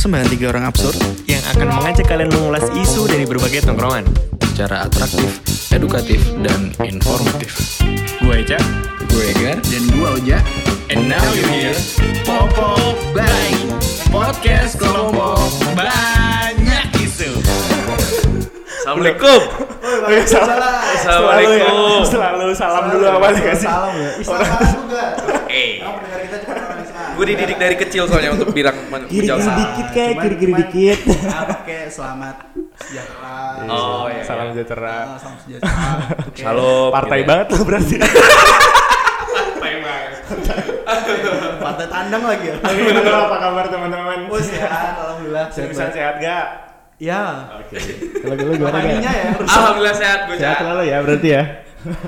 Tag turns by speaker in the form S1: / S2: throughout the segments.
S1: persembahan tiga orang absurd
S2: yang akan mengajak kalian mengulas isu dari berbagai tongkrongan.
S3: secara atraktif, edukatif, dan informatif.
S2: Gue Eca,
S3: Gue Egar,
S1: dan gua Oja.
S2: and now you hear Popo Bang Podcast kelompok banyak isu. Assalamualaikum. Assalamualaikum.
S4: Selalu salam dulu awal dikasih.
S5: Salam ya. Islam juga.
S2: Eh,
S5: Kamu pendengar kita cuma orang Islam.
S3: Gue dididik dari kecil soalnya untuk bilang
S4: Kiri-kiri
S3: menjawab.
S4: dikit kayak kiri-kiri dikit.
S5: Apa kayak selamat sejahtera.
S2: Oh, iya.
S4: Salam sejahtera.
S5: Ah, Salam sejahtera.
S3: Shalom.
S4: Partai
S3: gitu ya.
S4: banget lo berarti.
S5: Partai tandang lagi ya.
S4: Halo, apa kabar teman-teman?
S5: Oh sehat, alhamdulillah.
S4: Sehat
S5: Sehat.
S4: sehat gak?
S5: Ya.
S4: Oke. Kalau dulu gimana ya?
S5: ya.
S3: Alhamdulillah sehat gue
S4: Sehat selalu ya berarti ya.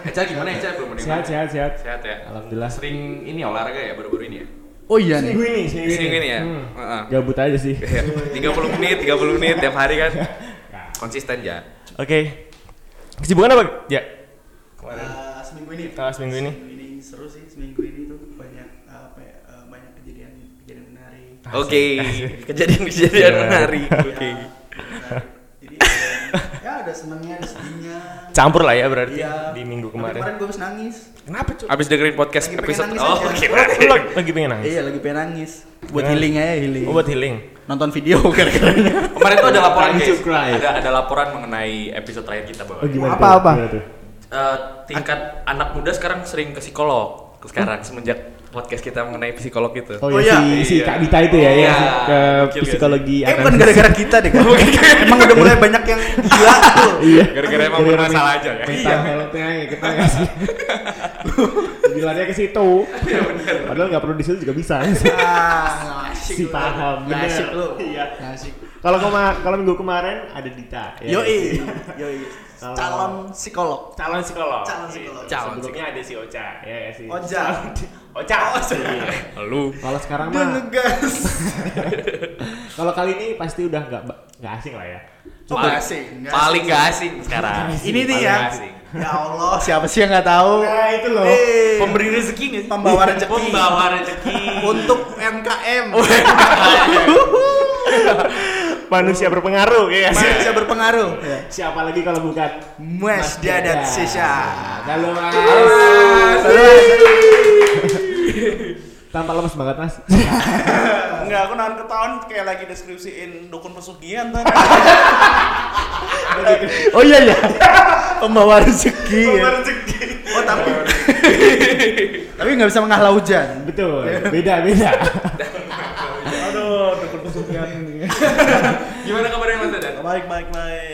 S3: Eca gimana Eca belum
S4: Sehat sehat sehat.
S3: Sehat ya.
S4: Alhamdulillah.
S3: Sering ini olahraga ya baru-baru ini ya.
S5: Oh iya nih.
S4: Seminggu ini, seminggu
S3: Sering ini ya.
S4: Hmm.
S3: Heeh.
S4: Gabut aja sih.
S3: Iya. 30 menit, 30 menit tiap hari kan. Konsisten ya.
S4: Oke. Kesibukan apa? Ya.
S5: Eh, seminggu ini.
S4: Ah, seminggu ini.
S5: Seminggu ini seru sih. Seminggu ini tuh banyak apa ya, eh, banyak kejadian kejadian menarik.
S3: Oke. Kejadian-kejadian
S4: Iya.
S3: menarik. Oke.
S5: Ya, menarik. Jadi ya ada senangnya, ada sedihnya.
S4: Campur lah ya berarti
S5: Iya.
S4: di minggu
S5: Tapi
S4: kemarin.
S5: Kemarin gue habis nangis.
S4: Kenapa cuy?
S3: Abis dengerin podcast
S5: Lagi
S3: episode Oh,
S4: lagi- pengen nangis?
S5: Iya lagi pengen nangis. Buat
S4: Jangan.
S5: healing aja healing.
S4: Oh, buat healing.
S5: Nonton video gara-gara.
S3: Kemarin tuh ada laporan guys. Ada ada laporan mengenai episode terakhir kita bahwa
S4: Oh,
S5: Apa, apa?
S3: Eh, tingkat anak muda sekarang sering ke psikolog sekarang semenjak podcast kita mengenai psikolog itu.
S4: Oh,
S5: Oh,
S4: iya,
S5: iya.
S4: si, si
S3: Iya.
S4: Kak Dita itu ya,
S3: Iya.
S4: yang ke
S3: Gokil gak
S4: psikologi
S5: Eh bukan gara-gara kita deh kan. Emang udah mulai banyak yang gila tuh.
S4: Iya.
S3: Gara-gara emang bermasalah aja ya.
S4: Mental health-nya ya, kita nggak sih. Bilangnya ke situ. Padahal nggak perlu di situ juga bisa.
S5: Ah,
S4: si
S5: lu.
S4: paham.
S5: Ngasik lu.
S4: Iya.
S5: Ngasik.
S4: Kalau kema- kalau minggu kemarin ada Dita. ya.
S5: Yoi. Yoi.
S4: Kalau-
S5: Calon psikolog.
S4: Calon psikolog.
S5: Calon psikolog.
S4: Calon Sebelumnya ada si Ocha, ya nggak sih.
S5: Oja.
S4: Ocha. Iya.
S3: Lu
S4: Kalau sekarang mah,
S5: ngegas.
S4: kalau kali ini pasti udah nggak nggak asing lah ya.
S5: Oh,
S3: paling,
S5: asing. Nggak
S3: paling
S5: asing.
S3: gak asing sekarang.
S5: Ini nih ya.
S3: gak asing.
S5: Ya Allah, siapa sih yang nggak tahu?
S4: Nah, itu loh.
S5: Eh,
S3: Pemberi rezeki nggak sih?
S5: Pembawa rezeki.
S3: Pembawa rezeki.
S5: untuk MKM.
S4: Manusia berpengaruh, ya.
S5: Manusia berpengaruh.
S4: Siapa lagi kalau bukan
S5: Mas Dadat Sisa.
S4: Halo mas. Tanpa lemes banget mas.
S1: Enggak, aku nahan ketahuan kayak lagi deskripsiin dukun pesugihan tadi.
S4: oh iya iya.
S5: Pembawa rezeki. ya.
S4: rezeki.
S5: Oh tapi tapi nggak bisa mengalah hujan.
S4: Betul. Beda beda.
S1: Aduh.
S3: Gimana kabarnya Mas Dadan?
S1: Baik, baik, baik.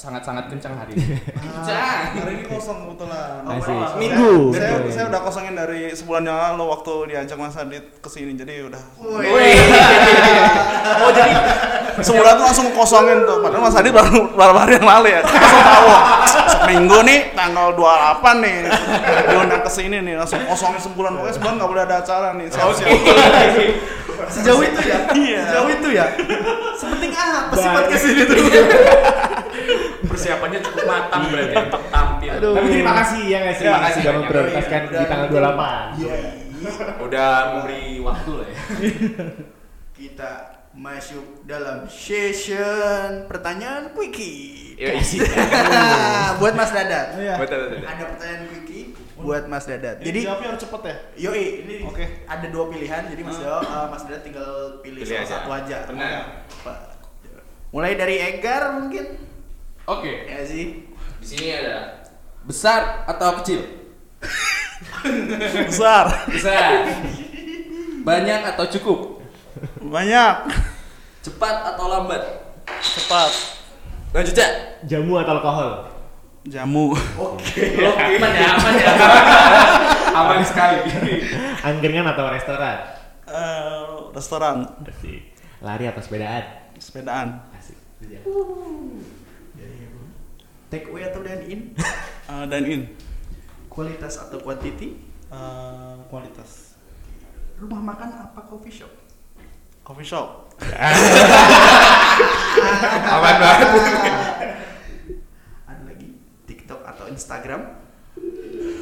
S3: Sangat-sangat kencang hari ini.
S1: Ah, hari ini kosong kebetulan.
S4: Masih.
S1: Saya-
S4: Minggu.
S1: Saya,
S4: Betul.
S1: saya udah kosongin dari sebulan yang lalu waktu diajak Mas Adit ke sini, jadi udah
S3: Oh jadi
S1: sebulan tuh langsung kosongin tuh. Padahal Mas Adit baru beberapa hari yang lalu ya. Langsung tahu. Seminggu nih tanggal 28 nih diundang ke sini nih langsung kosongin sebulan pokoknya sebulan nggak boleh ada acara nih. Siap-siap.
S5: Sejauh itu ya?
S1: Iya.
S5: Sejauh itu ya? Sepenting apa sih podcast ini tuh?
S3: persiapannya cukup matang berarti untuk tampil.
S5: Aduh.
S4: Tapi terima kasih ya sih.
S3: Terima kasih
S4: sudah memprioritaskan
S5: Iya,
S4: di tanggal 28.
S3: Udah memberi waktu lah ya.
S5: Kita masuk dalam session pertanyaan quickie.
S3: Ya isi.
S5: buat Mas Dadat.
S1: Iya.
S3: Betul betul.
S5: Ada pertanyaan quickie buat Mas Dadat.
S1: Jadi
S5: Jadi
S1: jawabnya harus cepet ya.
S5: Yoi, ini
S1: Oke.
S5: ada dua pilihan. Jadi Mas Dadat, eh, Mas Dadat tinggal pilih,
S3: Pilih
S5: salah
S3: aja.
S5: satu aja.
S3: Benar.
S5: Mulai dari Egar mungkin.
S3: Oke.
S5: Ya sih.
S3: Di sini ada besar atau kecil?
S1: Besar.
S3: Besar. Banyak atau cukup?
S1: Banyak.
S3: Cepat atau lambat?
S1: Cepat.
S3: Lanjut ya.
S4: Jamu atau alkohol?
S1: Jamu.
S5: Oke.
S3: aman ya, aman ya. aman sekali.
S4: Angkringan atau restoran?
S1: Eh, restoran.
S4: Asik. Lari atau sepedaan?
S1: Sepedaan.
S4: Asik.
S5: Take away atau dine in?
S1: Eh, dine in.
S5: Kualitas atau quantity?
S1: Eh, kualitas.
S5: Rumah makan apa coffee shop?
S1: Coffee shop.
S3: aman banget.
S5: Ada lagi TikTok atau Instagram?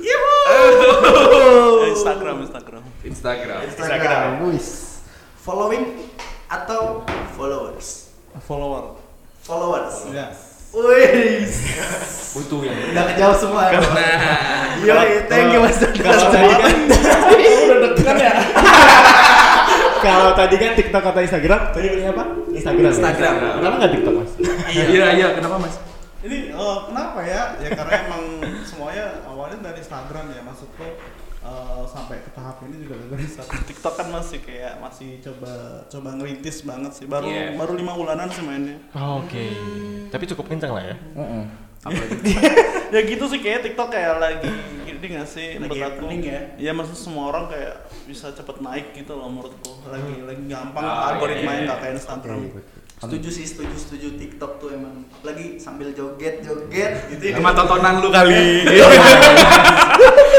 S1: Eh, Instagram, Instagram.
S3: Instagram.
S5: Instagram. Wis. Following atau followers?
S1: follower
S5: Followers.
S1: ya
S5: Wih,
S3: Butuh yang
S5: udah kejawab semua.
S3: Nah,
S5: Iya, thank you Mas
S4: Kalau tadi kan udah deg-degan ya. Kalau tadi kan TikTok atau Instagram, tadi pilih apa? Instagram. ya?
S5: Instagram.
S4: Kenapa nggak TikTok mas?
S3: iya iya kenapa mas?
S1: ini eh, kenapa ya ya karena emang semuanya awalnya dari Instagram ya maksudku sampai ke tahap ini juga dari Instagram TikTok kan masih kayak masih coba coba ngerintis banget sih baru
S3: Iya.
S1: baru lima bulanan sih mainnya
S6: Oke. Tapi cukup kencang lah ya.
S1: ya gitu sih kayak TikTok kayak lagi gini nggak sih
S5: Lagi
S1: menurut aku
S5: ya?
S1: ya maksud semua orang kayak bisa cepet naik gitu loh menurutku lagi lagi gampang
S3: Ah,
S1: algoritmanya
S3: iya,
S1: nggak
S3: iya.
S1: kayak Instagram
S5: Setuju sih, setuju, setuju TikTok tuh emang apalagi sambil joget, joget gitu ya.
S3: Sama tontonan lu kali.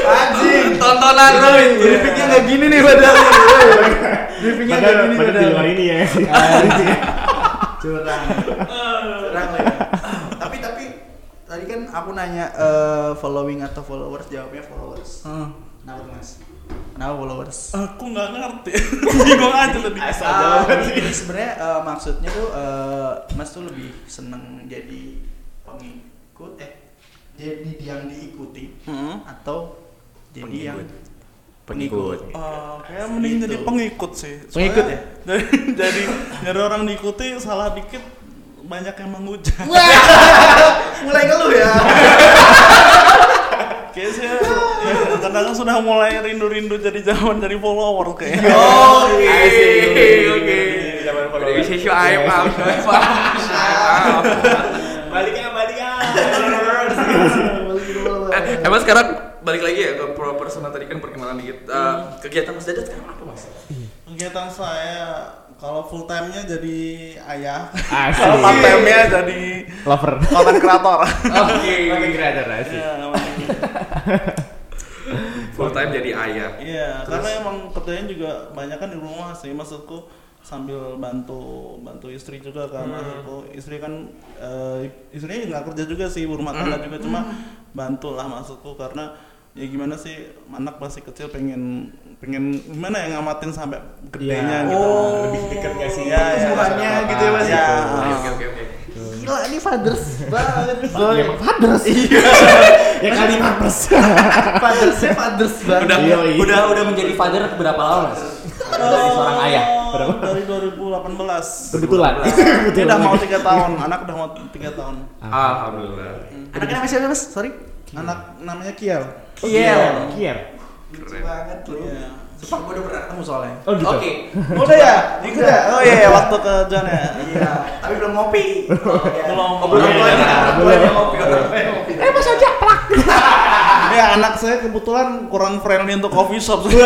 S5: Anjing.
S3: tontonan lu.
S5: Briefingnya nggak gini nih padahal. Briefingnya nggak
S4: Padahal
S5: gini
S4: padahal di luar
S5: padahal.
S4: ini ya.
S5: Curang. Curang lah ya. Tapi tapi tadi kan aku nanya eh, following atau followers, jawabnya followers.
S1: Hmm.
S5: Tuh, Mas? Kenapa followers?
S1: aku nggak ngerti bingung aja tadi
S5: Ah, ini sebenarnya eh, maksudnya tuh eh, Mas tuh lebih seneng jadi pengikut eh jadi yang diikuti
S1: Hmm.
S5: atau jadi
S3: Pengikut.
S5: yang
S3: Pengikut.
S1: Eh, kayak mending jadi
S5: Gitu.
S1: pengikut sih.
S5: Pengikut
S1: Soalnya Jadi, jadi jadi orang diikuti salah dikit banyak yang menghujat.
S5: mulai ngeluh ya
S1: Kayak saya ya, kadang sudah mulai rindu-rindu jadi zaman jadi follower kayak.
S3: Oke, oke. Bisa show aib, maaf, maaf.
S4: Baliknya baliknya.
S3: Eh, emang sekarang balik lagi ya ke pro personal tadi kan perkenalan dikit. Eh, kegiatan Mas Dadat sekarang apa Mas?
S1: Kegiatan saya kalau full time-nya jadi ayah.
S4: Asik.
S1: Kalau part time-nya jadi
S4: Lover.
S1: konten kreator.
S3: Oke.
S4: Pakai kreator asik.
S3: Full time jadi ayah.
S1: Iya, karena emang kerjanya juga banyak kan di rumah sih maksudku sambil bantu bantu istri juga kan maksudku istri kan eh, istrinya nggak kerja juga sih ibu rumah tangga juga cuma bantu lah maksudku karena ya gimana sih anak masih kecil pengen pengen gimana ya ngamatin sampai gedenya
S4: Iya.
S1: gitu
S5: Oh,
S4: lebih deket gak sih?
S1: Iya, iya.
S5: Persembahannya gitu ya, Mas,
S1: Iya.
S3: Oke oke oke oke.
S5: Gila ini fathers banget
S4: Ya, emang fathers. ya kali mampus.
S5: fathersnya fathers banget
S3: Udah
S4: Iya, iya.
S3: udah udah menjadi father berapa lama Mas? Dari seorang ayah.
S1: Oh, dari 2018
S4: Kebetulan.
S1: Dia udah mau tiga tahun, anak udah mau tiga tahun.
S3: Alhamdulillah.
S5: anaknya namanya siapa mas sorry
S1: Anak namanya Kiel.
S5: Kiel
S4: Kier.
S5: lucu banget lu Sumpah gue udah pernah ketemu soalnya
S4: Oh gitu.
S3: Oke.
S1: Udah ya? Ikut ya? Oh iya, iya, waktu ke John ya.
S5: iya tapi belum ngopi
S1: Belum.
S5: oh, belum orang tuanya ngopi orang tuanya ngopi
S1: Ya anak saya kebetulan kurang friendly untuk coffee shop.
S3: Oke.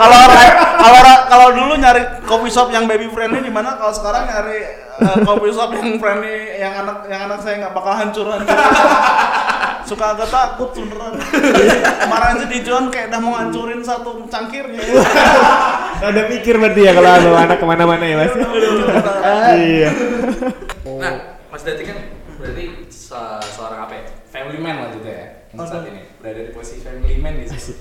S1: kalau orang kalau orang- kalau dulu nyari coffee shop yang baby friendly di mana kalau sekarang nyari eh, coffee shop yang friendly yang anak yang anak saya nggak bakal hancur hancur suka agak takut beneran kemarin aja di John kayak udah mau ngancurin satu cangkirnya
S4: Ada mikir berarti ya kalau anu anak ke mana-mana ya mas. Iya.
S3: Nah, Mas Dati kan berarti se- seorang apa ya? Family man lah gitu ya. Saat ini berada di posisi family man di sini.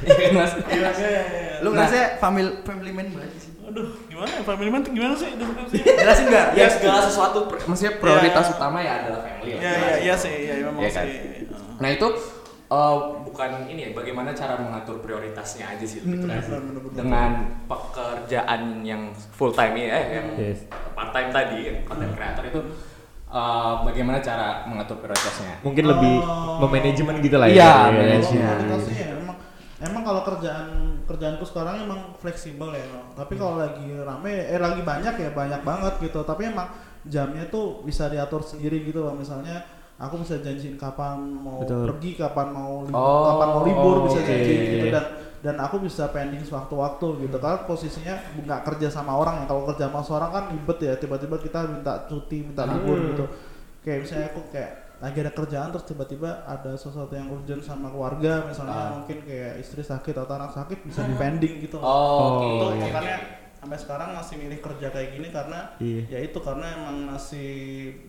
S3: Iya kan Mas?
S1: Iya, iya, iya.
S5: lu ngerasa family family man banget sih
S1: aduh gimana ya family man tuh gimana sih
S5: jelasin nggak
S3: Ya segala sesuatu maksudnya prioritas
S1: Iya.
S3: utama ya adalah family.
S1: Iya iya iya sih, iya memang
S3: Iya kan?
S1: sih.
S3: Nah itu eh, bukan ini ya bagaimana cara mengatur prioritasnya aja sih lebih tepatnya.
S1: bener, bener, bener.
S3: dengan pekerjaan yang full time ini ya yang
S4: Yes.
S3: part time tadi yang content creator itu eh, bagaimana cara mengatur prioritasnya
S4: Mungkin lebih
S1: Oh.
S4: memanajemen gitu lah ya.
S3: Iya,
S4: Iya,
S3: manajemen.
S4: iya.
S1: Prioritasnya ya emang emang kalau kerjaan kerjaanku sekarang emang fleksibel ya emang. tapi kalau lagi rame eh lagi banyak ya banyak banget gitu tapi emang jamnya tuh bisa diatur sendiri gitu loh misalnya aku bisa janjiin kapan mau
S4: Betul.
S1: pergi kapan mau libur
S3: Oh,
S1: kapan mau libur bisa
S4: oke.
S1: janjiin gitu dan dan aku bisa pending sewaktu-waktu gitu karena posisinya nggak kerja sama orang ya kalau kerja sama seorang kan ribet ya tiba-tiba kita minta cuti minta libur
S4: Hmm.
S1: gitu kayak misalnya aku kayak lagi ada kerjaan terus tiba-tiba ada sesuatu yang urgent sama keluarga misalnya
S3: Ah.
S1: mungkin kayak istri sakit atau anak sakit bisa di pending gitu.
S3: Oh,
S4: Oh,
S1: itu
S4: iya.
S1: makanya sampai sekarang masih milih kerja kayak gini karena
S4: Iya.
S1: ya itu karena emang masih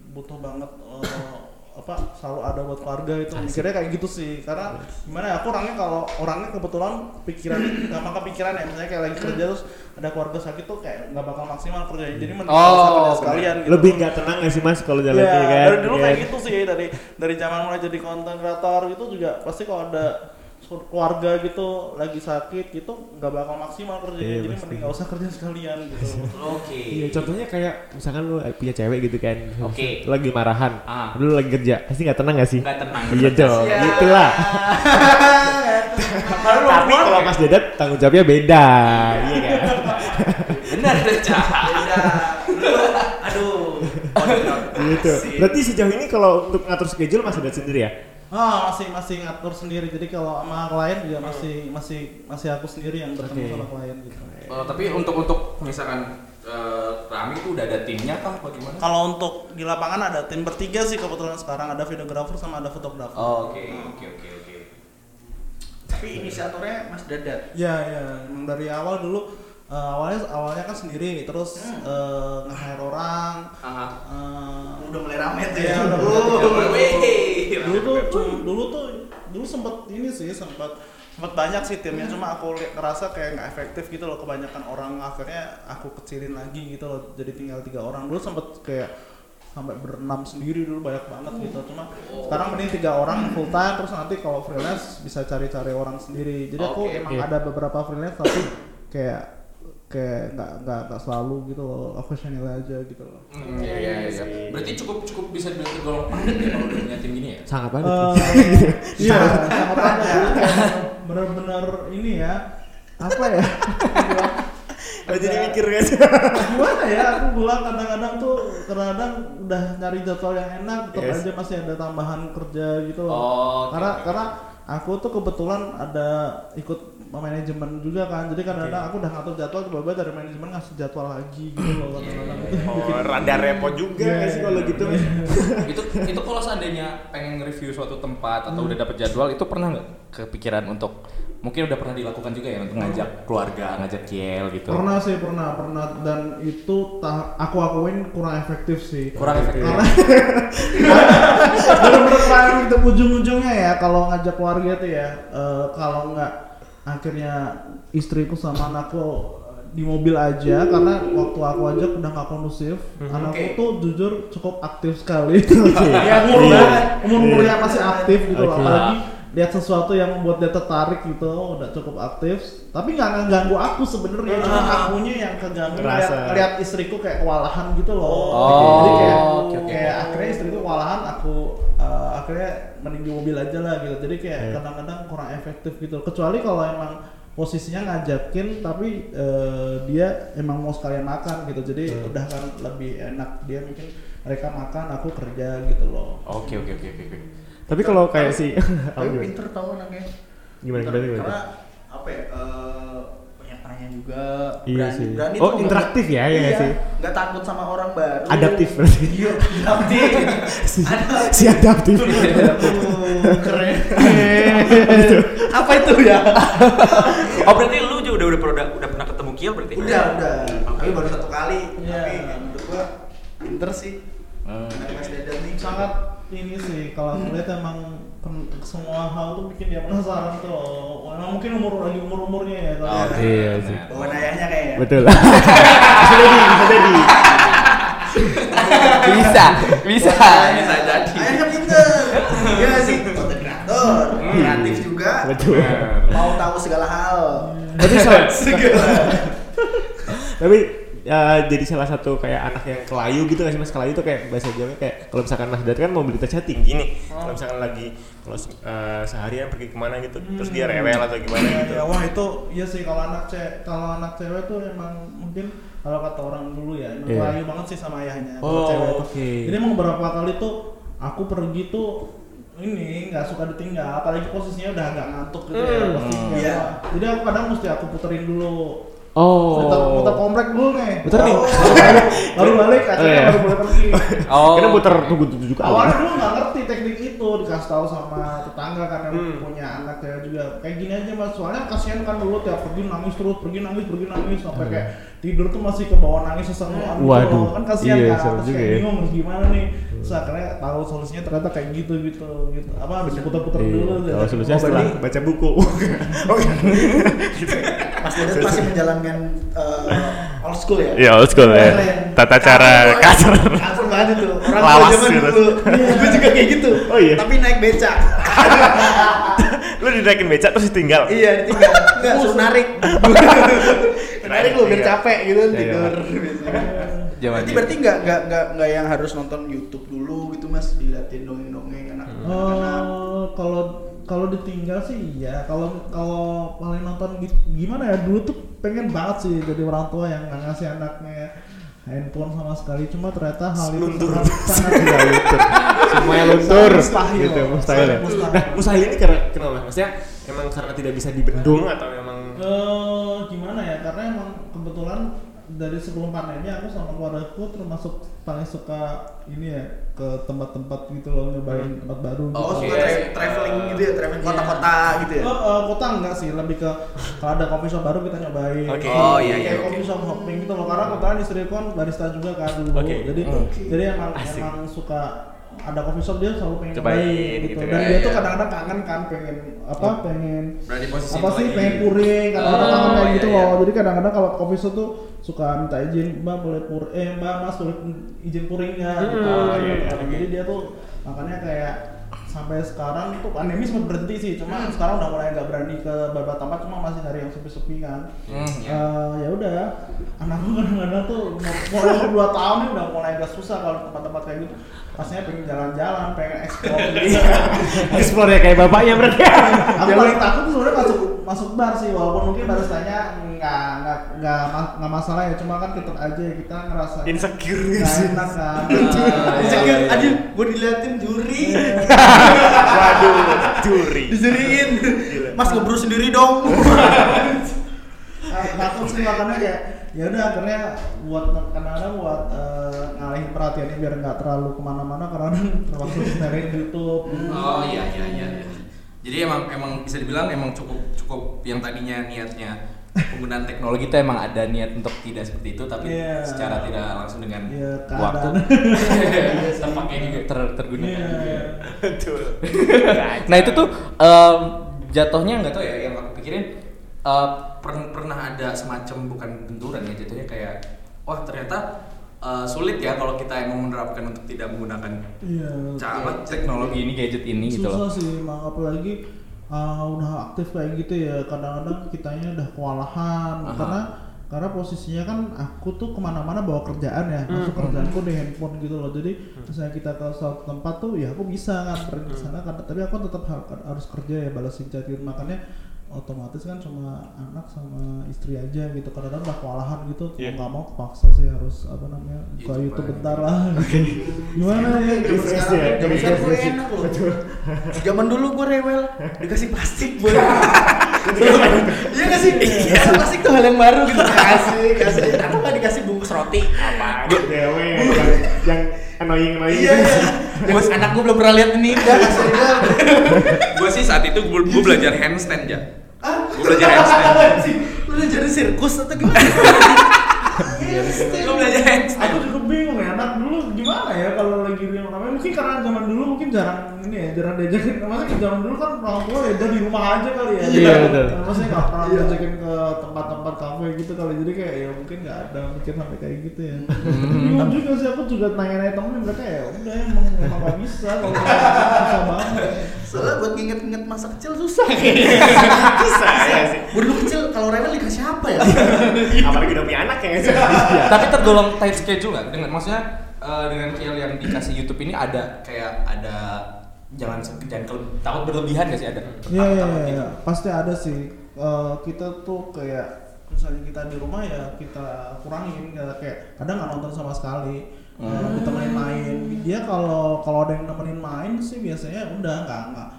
S1: butuh banget eh, apa selalu ada buat keluarga itu mikirnya kayak gitu sih. Karena gimana ya aku orangnya kalau orangnya kebetulan pikirannya gampang kepikiran ya. Misalnya kayak lagi kerja terus ada keluarga sakit tuh kayak nggak bakal maksimal kerjanya jadi mending
S3: Oh,
S1: kerja sekalian gitu.
S4: Lebih nggak tenang nggak sih mas kalau jalan
S1: Iya,
S4: kan?
S1: dari dulu
S4: Iya.
S1: kayak gitu sih. Dari dari zaman mulai jadi konten kreator itu juga pasti kalau ada keluarga gitu lagi sakit gitu nggak bakal maksimal kerjanya
S4: Iya,
S1: jadi
S4: pasti.
S1: mending nggak usah kerja sekalian gitu
S3: Oke.
S4: Iya, contohnya kayak misalkan lu punya cewek gitu kan,
S3: Oke.
S4: lu lagi marahan,
S3: Ah.
S4: lu lagi kerja, pasti nggak tenang gak sih?
S3: Nggak tenang.
S4: Iya dong,
S5: Siap.
S4: gitulah. Tapi kalau Mas Dedat tanggung jawabnya beda, iya kan?
S3: Benar Deca.
S5: Beda. Aduh.
S4: gitu. Berarti sejauh ini kalau untuk ngatur schedule Mas Dedat sendiri ya?
S1: Ah masih masih ngatur sendiri jadi kalau sama klien juga masih masih masih aku sendiri yang bertemu
S4: Oke.
S1: sama klien gitu.
S3: Oh, tapi untuk untuk misalkan eh, Rami tuh udah ada timnya kah apa gimana?
S1: Kalau untuk di lapangan ada tim bertiga sih kebetulan sekarang ada videografer sama ada fotografer.
S3: Oh, Oke, oke, oke, oke.
S5: Tapi inisiatornya Mas Dadat.
S1: Ya ya emang dari awal dulu eh, awalnya awalnya kan sendiri terus eh, nge-hire orang.
S3: Aha.
S1: eh,
S5: Udah mulai rame tuh
S1: Iya,
S5: ya.
S1: udah
S5: Uh.
S1: Dulu tuh dulu tuh dulu sempet ini sih sempet sempet banyak sih timnya. Cuma aku ngerasa kayak nggak efektif gitu loh kebanyakan orang. Akhirnya aku kecilin lagi gitu loh jadi tinggal tiga orang. Dulu sempet kayak sampai berenam sendiri dulu banyak banget gitu. Cuma sekarang mending tiga orang full time terus nanti kalau freelance bisa cari-cari orang sendiri. Jadi aku
S3: Oke,
S1: emang
S4: iya.
S1: ada beberapa freelance tapi kayak kayak nggak nggak nggak selalu gitu loh occasional aja gitu loh
S3: Hmm, iya, iya, iya. Berarti cukup cukup bisa dibilang tergolong padat ya kalau udah punya tim gini ya?
S4: Sangat banget.
S1: Eh, iya sangat kayak bener-bener ini ya apa ya
S4: Oh, jadi mikir guys.
S1: gimana ya aku bilang kadang-kadang tuh kadang-kadang udah nyari jadwal yang enak tetap
S4: Yes.
S1: aja masih ada tambahan kerja gitu loh
S3: Oh, oke,
S1: karena karena aku tuh kebetulan ada ikut manajemen juga kan. Jadi kadang-kadang aku udah ngatur jadwal tiba-tiba dari manajemen ngasih jadwal lagi gitu loh kadang-kadang itu
S4: Oh, rada repot juga
S1: Iya,
S4: nggak sih kalau gitu?
S1: iya.
S3: itu itu kalau seandainya pengen nge-review suatu tempat atau udah dapet jadwal itu pernah nggak kepikiran untuk mungkin udah pernah dilakukan juga ya untuk ngajak keluarga ngajak kiel gitu
S1: Pernah sih, pernah, pernah dan itu aku akuin kurang efektif sih.
S3: kurang efektif
S1: Karena kurang efektif ujung-ujungnya ya kalau ngajak keluarga tuh ya eh, kalau nggak akhirnya istriku sama anakku di mobil aja karena waktu aku ajak udah nggak kondusif anakku
S5: Oke.
S1: tuh jujur cukup aktif sekali ya umur
S4: Iya.
S1: banget umur umurnya masih aktif gitu loh
S4: Oke.
S1: apalagi lihat sesuatu yang membuat dia tertarik gitu udah cukup aktif. Tapi nggak ngeganggu aku sebenarnya cuma akunya yang keganggu lihat lihat istriku kayak kewalahan gitu loh.
S3: Oh,
S1: jadi kayak
S3: oke, oke.
S1: kayak akhirnya istriku kewalahan aku eh, akhirnya mending di mobil aja lah gitu. Jadi kayak
S4: Iya.
S1: kadang-kadang kurang efektif gitu. Kecuali kalau emang posisinya ngajakin tapi eh, dia emang mau sekalian makan gitu. Jadi udah kan lebih enak dia mungkin mereka makan aku kerja gitu loh.
S3: Oke oke oke oke oke.
S4: Tapi kalau kayak si
S5: Tapi pinter tau anaknya.
S4: Gimana, gimana, gimana?
S5: Karena apa ya? eh, banyak tanya juga.
S4: Iya
S5: berani,
S4: sih.
S5: berani
S4: Oh, interaktif ya, iya nggak sih?
S5: Nggak takut sama orang baru.
S4: Adaptif berarti.
S5: Iya, adaptif.
S4: si, si adaptif.
S5: Keren. Apa itu ya?
S7: Oh berarti lu juga udah udah udah, udah pernah ketemu Kiel berarti?
S5: Udah, udah. Tapi baru satu kali.
S1: Iya.
S5: Tapi menurut gua pinter sih.
S3: Hmm.
S5: Nih.
S1: sangat ini sih kalau aku lihat emang semua hal tuh bikin dia penasaran tuh emang mungkin umur lagi umur umurnya ya kalau
S3: Oke,
S4: Iya sih.
S5: Bawa ayahnya kayaknya.
S4: Betul. bisa jadi, bisa jadi.
S3: bisa bisa bisa jadi
S5: Ayahnya pinter. Iya sih? Konten kreator, kreatif juga.
S4: Betul.
S5: Mau tahu segala hal.
S4: Tapi salah,
S5: Segala.
S4: tapi ya, jadi salah satu kayak anak yang kelayu gitu sih mas kelayu tuh kayak bahasa Jawa kayak kalau misalkan mas Dad kan mobilitasnya tinggi nih kalau misalkan lagi kalau eh, seharian pergi ke mana gitu terus dia rewel atau gimana
S1: ya,
S4: gitu
S1: ya, wah itu iya sih kalau anak cewek kalau anak cewek tuh emang mungkin kalau kata orang dulu ya emang
S4: Iya.
S1: kelayu banget sih sama ayahnya kalau
S4: Oh,
S1: cewek tuh.
S4: oke.
S1: jadi emang beberapa kali tuh aku pergi tuh ini nggak suka ditinggal apalagi posisinya udah agak ngantuk gitu ya
S4: Hmm.
S1: pasti
S5: Iya.
S1: ya. jadi aku kadang mesti aku puterin dulu
S4: oh.
S1: Putar, putar komplek dulu nih.
S4: Puter nih.
S1: Oh, baru balik baru balik akhirnya
S4: iya.
S1: baru boleh pergi.
S3: Oh.
S4: Karena putar tunggu tunggu juga.
S1: Awalnya dulu nggak ngerti dikasih kasih tahu sama tetangga yang
S4: Hmm.
S1: punya anak cewek juga kayak gini aja mas soalnya kasihan kan dulu tiap pergi nangis terus pergi nangis pergi nangis sampai kayak tidur tuh masih ke bawah nangis sesenguan gitu
S4: Waduh.
S1: kan kasihan
S4: Iya,
S1: kan
S4: juga
S1: kayak
S4: ya.
S1: bingung harus gimana nih terus akhirnya tahu solusinya ternyata kayak gitu gitu gitu apa habis putar-putar
S4: Iya.
S1: dulu
S4: Kalau solusinya
S5: Oh,
S4: setelah baca buku.
S5: Mas Dedet masih menjalankan uh, old school ya?
S4: Iya, old school ya. Tata cara
S5: Kasar. Banget itu. Orang
S4: Lawas
S5: tua zaman
S4: gitu.
S5: dulu. Gue juga kayak gitu.
S4: Oh iya?
S5: Tapi naik beca.
S4: Lu dinaikin beca terus ditinggal.
S5: iya, ditinggal. Enggak, suruh narik. narik lu biar
S4: Iya.
S5: capek gitu
S4: Iya, iya.
S5: tidur. biasanya.
S3: Zaman
S5: Berarti berarti enggak enggak enggak enggak yang harus nonton YouTube dulu gitu Mas, diliatin dongeng-dongeng anak anak.
S1: Oh, kalau kalau ditinggal sih iya. Kalau kalau paling nonton gi- gimana ya dulu tuh pengen banget sih jadi orang tua yang nggak ngasih anaknya handphone sama sekali. Cuma ternyata hal itu
S4: Luntur.
S1: sangat
S4: Tidak luntur. Semuanya luntur.
S1: Mustahil.
S4: Gitu, mustahil ya.
S1: Mustahil.
S4: Nah, mustahil ini karena kenapa? Maksudnya emang karena tidak bisa dibendung atau memang
S1: Eh, gimana ya? Karena emang kebetulan dari sebelum pandemi aku sama keluargaku termasuk paling suka ini ya ke tempat-tempat gitu loh nyobain tempat baru.
S5: Oh,
S1: gitu.
S5: suka
S3: Oke.
S5: tra- traveling gitu ya, traveling kota-kota gitu ya.
S1: Oh, eh, kota enggak sih, lebih ke kalau ada coffee shop baru kita nyobain.
S4: Oke.
S3: Oh, iya,
S1: Kayak
S3: iya, oke.
S1: coffee shop hopping gitu loh. Karena kebetulan istriku kan barista juga kan dulu.
S4: Oke.
S1: Jadi
S5: Oke.
S1: jadi emang
S4: Asik.
S1: emang suka ada coffee shop dia selalu pengen
S4: Cobain
S1: nyobain
S4: gitu
S1: gitu.
S4: ya.
S1: Dan
S3: Iya,
S1: dia tuh
S3: iya.
S1: kadang-kadang kangen kan pengen apa pengen
S3: Berarti posisi
S1: apa sih
S3: lagi.
S1: pengen puring kadang-kadang
S3: Oh,
S1: kangen kayak
S3: iya,
S1: gitu
S3: iya.
S1: loh. Jadi kadang-kadang kalau coffee shop tuh suka minta izin, "Mbak boleh pur eh Mbak Mas boleh izin puringnya." gitu.
S4: Hmm,
S1: Gitu.
S4: iya, iya.
S1: Jadi dia tuh makanya kayak sampai sekarang tuh pandemi sempat berhenti sih cuma sekarang udah mulai nggak berani ke beberapa tempat cuma masih nyari yang sepi-sepi kan.
S3: Hmm, ya.
S1: Eh, ya udah anakku kadang-kadang tuh mulai dua tahun nih udah mulai agak susah kalau tempat-tempat kayak gitu. Pastinya pengen jalan-jalan pengen explore. Gitu
S4: explore ya kayak bapaknya berarti.
S1: aku paling takut tuh sebenarnya masuk masuk bar sih walaupun mungkin baristanya nggak nggak nggak ma- nggak masalah ya cuma kan kita aja kita ngerasa
S4: Insecure
S1: nggak
S4: gak sih?
S1: enak kan
S3: Ah,
S5: Insecure,
S3: iya, iya.
S5: aduh, gue diliatin juri,
S4: Waduh, juri.
S5: dijuriin. Mas ngebru sendiri dong.
S1: Ah, takut sih makanya kayak ya udah akhirnya buat kadang-kadang buat eh, ngalihin perhatiannya biar nggak terlalu ke mana-mana karena termasuk nyariin YouTube
S3: Oh iya iya iya. iya. Jadi emang emang bisa dibilang emang cukup cukup yang tadinya niatnya penggunaan teknologi itu emang ada niat untuk tidak seperti itu tapi
S1: Iya.
S3: secara tidak langsung dengan
S1: Iya,
S3: waktu
S1: keadaan.
S3: terpakai juga ter, tergunakan.
S1: Iya.
S4: Betul.
S3: Nah itu tuh em, jatuhnya nggak tau ya yang aku pikirin eh, per- pernah ada semacam bukan benturan ya jatuhnya kayak wah ternyata eh, sulit ya kalau kita emang menerapkan untuk tidak menggunakan
S1: Iya.
S3: cara teknologi ini gadget ini gitu
S1: susah
S3: loh.
S1: sih emang apalagi uh, udah aktif kayak gitu ya. Kadang-kadang kitanya udah kewalahan.
S3: Aha.
S1: karena karena posisinya kan aku tuh ke mana-mana bawa kerjaan ya. Masuk kerjaanku di handphone gitu loh. Jadi misalnya kita ke suatu tempat tuh ya aku bisa pergi ke sana. Kan tapi aku tetap har- harus kerja ya balasin chat gitu. Makanya otomatis kan cuma anak sama istri aja gitu kadang-kadang udah kewalahan gitu
S4: Iya.
S1: nggak mau kepaksa sih harus apa namanya buka
S3: YouTube
S1: YouTube bentar lah gimana ya
S5: sekarang,
S4: ya,
S5: zaman
S4: refresh
S5: sekarang gue
S4: ya.
S5: enak loh. Zaman dulu gue rewel, dikasih plastik boy. Iya gak sih? Iya, plastik tuh hal yang baru gitu. Kasih, kasih. Kenapa gak dikasih bungkus roti?
S4: Apa? Dewe yang yang annoying annoying.
S5: Iya, iya.
S3: Bos anak gue belum pernah lihat ini.
S5: Udah kasih
S3: gue sih saat itu gue, gue belajar handstand ya.
S5: Ah,
S3: Gue belajar handstand.
S5: sih. Lu udah jadi sirkus atau gimana?
S3: Gue belajar handstand.
S1: aku juga bingung ya anak dulu gimana ya kalau lagi di namanya mungkin karena zaman dulu mungkin jarang ini ya jarang diajakin maksudnya zaman dulu kan orang tua ya udah di rumah aja kali ya
S4: Iya, betul.
S1: Nah, maksudnya nggak pernah diajakin ke tempat-tempat kafe gitu kali jadi kayak ya mungkin nggak ada mikir sampai kayak gitu ya bingung juga sih aku juga nanya-nanya temen mereka ya udah emang emang nggak bisa kalau susah banget
S5: Soalnya buat nginget-nginget masa kecil susah.
S4: Bisa ya sih.
S5: Gue dulu kecil kalau rewel dikasih apa ya?
S4: Apalagi udah punya anak ya.
S3: Tapi tergolong tight schedule nggak? Dengan maksudnya eh, dengan kill yang dikasih YouTube ini ada kayak ada jangan jangan takut berlebihan gak sih ada?
S1: Iya iya
S3: Takut-takut
S1: iya
S3: gitu.
S1: pasti ada sih. Eh, kita tuh kayak misalnya kita di rumah ya kita kurangin ya, kayak kadang nggak nonton sama sekali. Eh, ditemenin main. Dia kalau kalau ada yang nemenin main sih biasanya udah nggak nggak.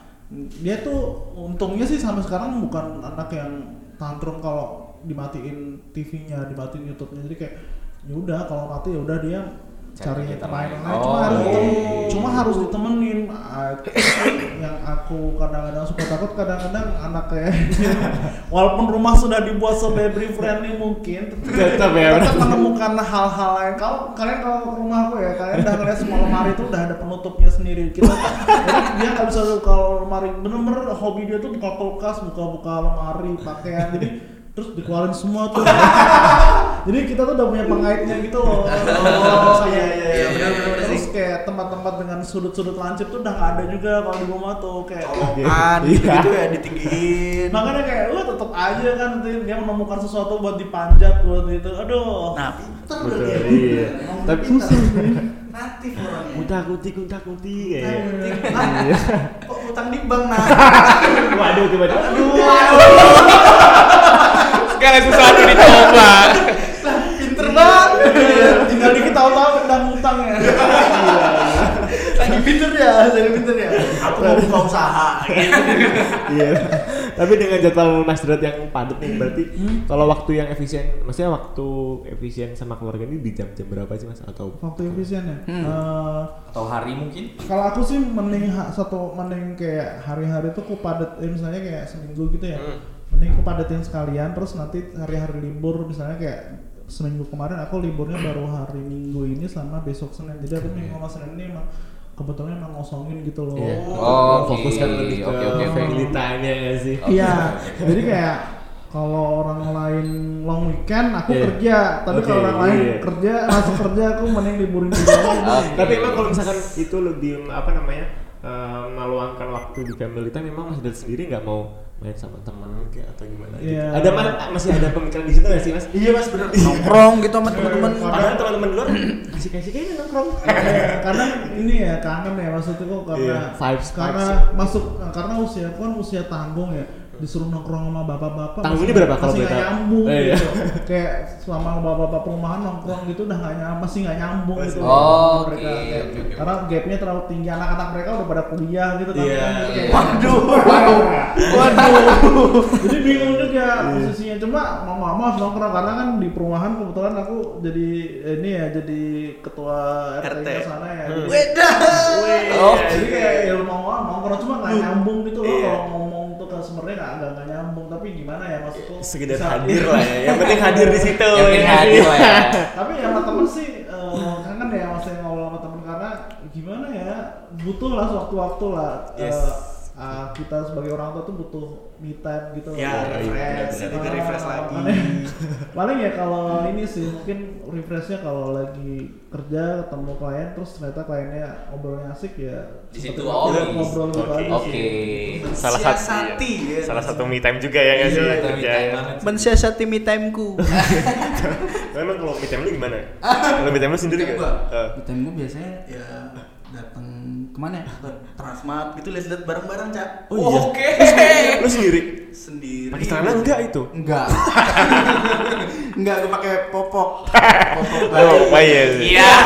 S1: Dia tuh untungnya sih sampai sekarang bukan anak yang tantrum kalau dimatiin TV-nya dimatiin YouTube-nya. Jadi kayak ya udah kalau mati ya udah dia cari
S3: kegiatan
S1: pemain
S3: lain. Oh.
S1: cuma harus ditemenin cuma harus ditemenin. Ah, yang aku kadang-kadang suka takut kadang-kadang anak kayak walaupun rumah sudah dibuat sebaby friendly mungkin
S4: Tetap ya,
S1: tetap menemukan hal-hal lain. Kalau kalian kalau ke rumah aku ya kalian udah ngeliat semua lemari itu udah ada penutupnya sendiri. Kita dia nggak bisa kalau lemari. Bener-bener hobi dia tuh buka kulkas buka-buka lemari pakaian. jadi terus dikeluarin semua tuh jadi kita tuh udah punya pengaitnya gitu loh
S5: Oh, iya, iya, iya, benar-benar
S1: terus kayak tempat-tempat dengan sudut-sudut lancip tuh udah nggak ada juga kalau di rumah tuh kayak
S5: Colokan
S4: Iya.
S5: gitu ya ditinggiin.
S1: makanya kayak lu tetap aja kan nanti dia menemukan sesuatu buat dipanjat buat itu aduh
S5: Nah, pinter ya.
S4: iya. Tapi
S5: pinter.
S4: susah.
S5: Natif orangnya.
S4: Kuntak kunti kunti
S5: Eh,
S4: kayak.
S5: ah, Kok utang di bank nah?
S4: Waduh tiba-tiba.
S2: Segala sesuatu dicoba.
S5: Pinter banget.
S1: Iya, tinggal dikit tahu-tahu udah ngutang ya
S5: Lagi pinter ya, lagi pinter ya. Aku mau buka usaha gitu.
S4: Iya. Tapi dengan jadwal Mas Drat yang padat nih berarti kalau waktu yang efisien, maksudnya waktu efisien sama keluarga ini di jam-jam berapa sih Mas atau
S1: waktu efisien ya
S5: Hmm.
S1: Eh,
S3: Atau hari mungkin?
S1: kalau aku sih mending ha- satu mending kayak hari-hari tuh aku padat eh, misalnya kayak seminggu gitu ya
S4: Hmm.
S1: Mending aku padatin sekalian terus nanti hari-hari libur misalnya kayak seminggu kemarin aku liburnya baru hari minggu ini sama besok senin jadi aku minggu sama senin ini emang kebetulan emang ngosongin gitu loh
S4: Iya.
S3: Oh, oke.
S4: fokus kan lebih ke
S3: Oke, oke, oke.
S4: family time-nya nggak sih?
S1: Iya, jadi kayak kalau orang lain long weekend aku
S4: Iya.
S1: kerja, tapi
S4: Oke,
S1: kalau orang lain
S4: iya.
S1: kerja masuk kerja aku mending liburin juga.
S3: Oke.
S4: Tapi emang kalau misalkan itu lebih apa namanya eh, meluangkan waktu di family time, memang Mas Drat sendiri nggak mau main sama teman kayak atau gimana? gitu?
S1: Iya.
S4: Ada mana masih ada pemikiran di situ nggak sih Mas?
S5: Iya mas bener nongkrong gitu sama teman-teman.
S4: Padahal teman-teman luar kasih kasih kayaknya nongkrong.
S1: Iya, karena ini ya kangen ya maksudnya kok karena
S4: Iya, vibes,
S1: karena
S4: vibes.
S1: masuk karena usia kan usia tanggung ya disuruh nongkrong sama bapak-bapak
S4: Tanggungnya
S1: masih-
S4: berapa kalau
S1: masih
S4: boleh tahu?
S1: nyambung
S4: Eh, iya.
S1: gitu kayak selama bapak-bapak perumahan nongkrong gitu udah nggak nyambung masih nggak nyambung gitu
S3: Oh,
S1: mereka Kayak-
S3: oke, oke.
S1: karena gapnya terlalu tinggi anak-anak mereka udah pada kuliah gitu kan
S4: Iya.
S1: Jadi kayak-
S5: Waduh.
S1: Waduh. Jadi bingung juga posisinya. Cuma mau nggak mau harus nongkrong karena kan di perumahan kebetulan aku jadi ini ya jadi ketua RT,
S5: RT.
S1: sana ya. Jadi,
S5: Wedah.
S3: Oh.
S1: jadi kayak ya mau nggak mau nongkrong cuma nggak nyambung gitu loh
S4: Iya.
S1: kalau ngomong sebenarnya nggak nggak nggak nyambung tapi gimana ya maksudku
S4: Sekedar
S1: bisa-
S4: hadir lah ya. Yang penting hadir di situ.
S3: Yang penting
S4: ya.
S3: hadir lah ya.
S1: tapi ya sama temen sih eh, kangen ya maksudnya ngobrol sama temen karena gimana ya butuh lah waktu-waktu lah
S4: Yes.
S1: Ah, kita sebagai orang tua tuh butuh me time gitu.
S5: Ya,
S1: Kayak
S5: refresh,
S1: ah,
S5: lebih refresh lagi.
S1: paling ya kalau ini sih mungkin refreshnya kalau lagi kerja ketemu klien terus ternyata kliennya ngobrolnya asik ya
S3: Di situ, oh,
S1: ngobrol- gitu
S4: oke.
S3: Oke.
S1: sih.
S4: Salah satu
S5: ya.
S4: Salah satu me time juga ya nggak sih?
S3: Iya,
S4: Kerja
S3: me
S4: ya.
S3: time banget.
S5: Mensiasati me timeku.
S4: Emang kalau me time lu gimana? Kalau me time lu sendiri
S5: time gua? Me time gua biasanya ya datang ke mana ya? Ke Transmart gitu lihat-lihat barang-barang cak.
S4: Oh iya.
S3: Oke.
S4: Lu sendiri?
S5: Sendiri.
S4: Pakai celana enggak itu?
S5: Enggak. enggak, gue pakai popok. Popok
S4: Oh, oh iya.
S3: Iya.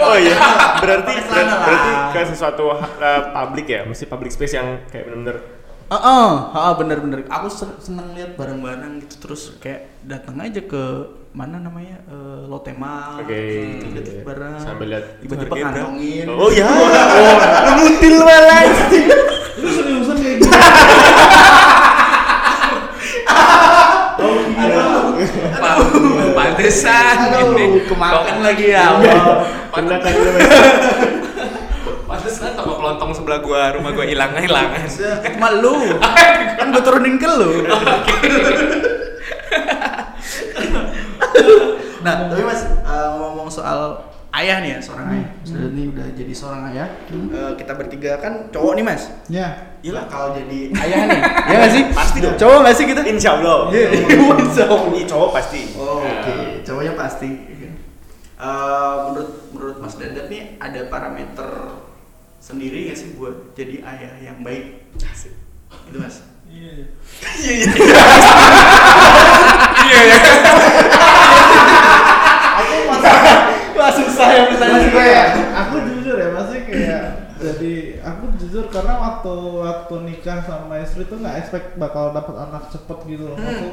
S4: Oh iya. Berarti berarti ke sesuatu uh, public ya, mesti public space yang kayak benar-benar
S5: Heeh, heeh bener-bener. Aku sen- seneng lihat barang-barang gitu terus kayak datang aja ke mana namanya eh, Lotte Mall.
S4: Oke.
S5: gitu, lihat barang.
S4: Sambil lihat
S5: tiba-tiba kantongin.
S4: Oh iya. Oh, lu ngutil malah.
S1: Itu seriusan kayak gitu.
S3: Pantesan.
S5: Aduh,
S3: ini.
S5: kemakan lagi ya.
S4: Kena kan lu. Mas.
S3: Pantesan toko kelontong sebelah gua, rumah gua hilang hilangan.
S5: Cuma lu. kan gue turunin ke lu. nah, tapi Mas eh, ngomong soal ayah nih ya, seorang ayah. Sudah nih udah jadi seorang ayah. Eh, kita bertiga kan cowok nih, Mas.
S1: Ya.
S5: Gila kalau jadi ayah nih. Iya gak sih?
S4: Pasti dong.
S5: Cowok gak sih kita?
S4: Insya Allah.
S5: Iya, insya Allah.
S4: Ini cowok pasti.
S5: Oh,
S4: Ya.
S5: Oke, cowoknya pasti. Eh, menurut menurut Mas Dadat nih ada parameter sendiri nggak sih buat jadi ayah yang baik?
S4: Asik.
S5: Itu Mas.
S1: Iya. Aku masih
S5: Wah susah ya
S1: masih kayak aku jujur ya masih kayak jadi aku jujur karena waktu waktu nikah sama istri tuh nggak expect bakal dapat anak cepet gitu loh. Aku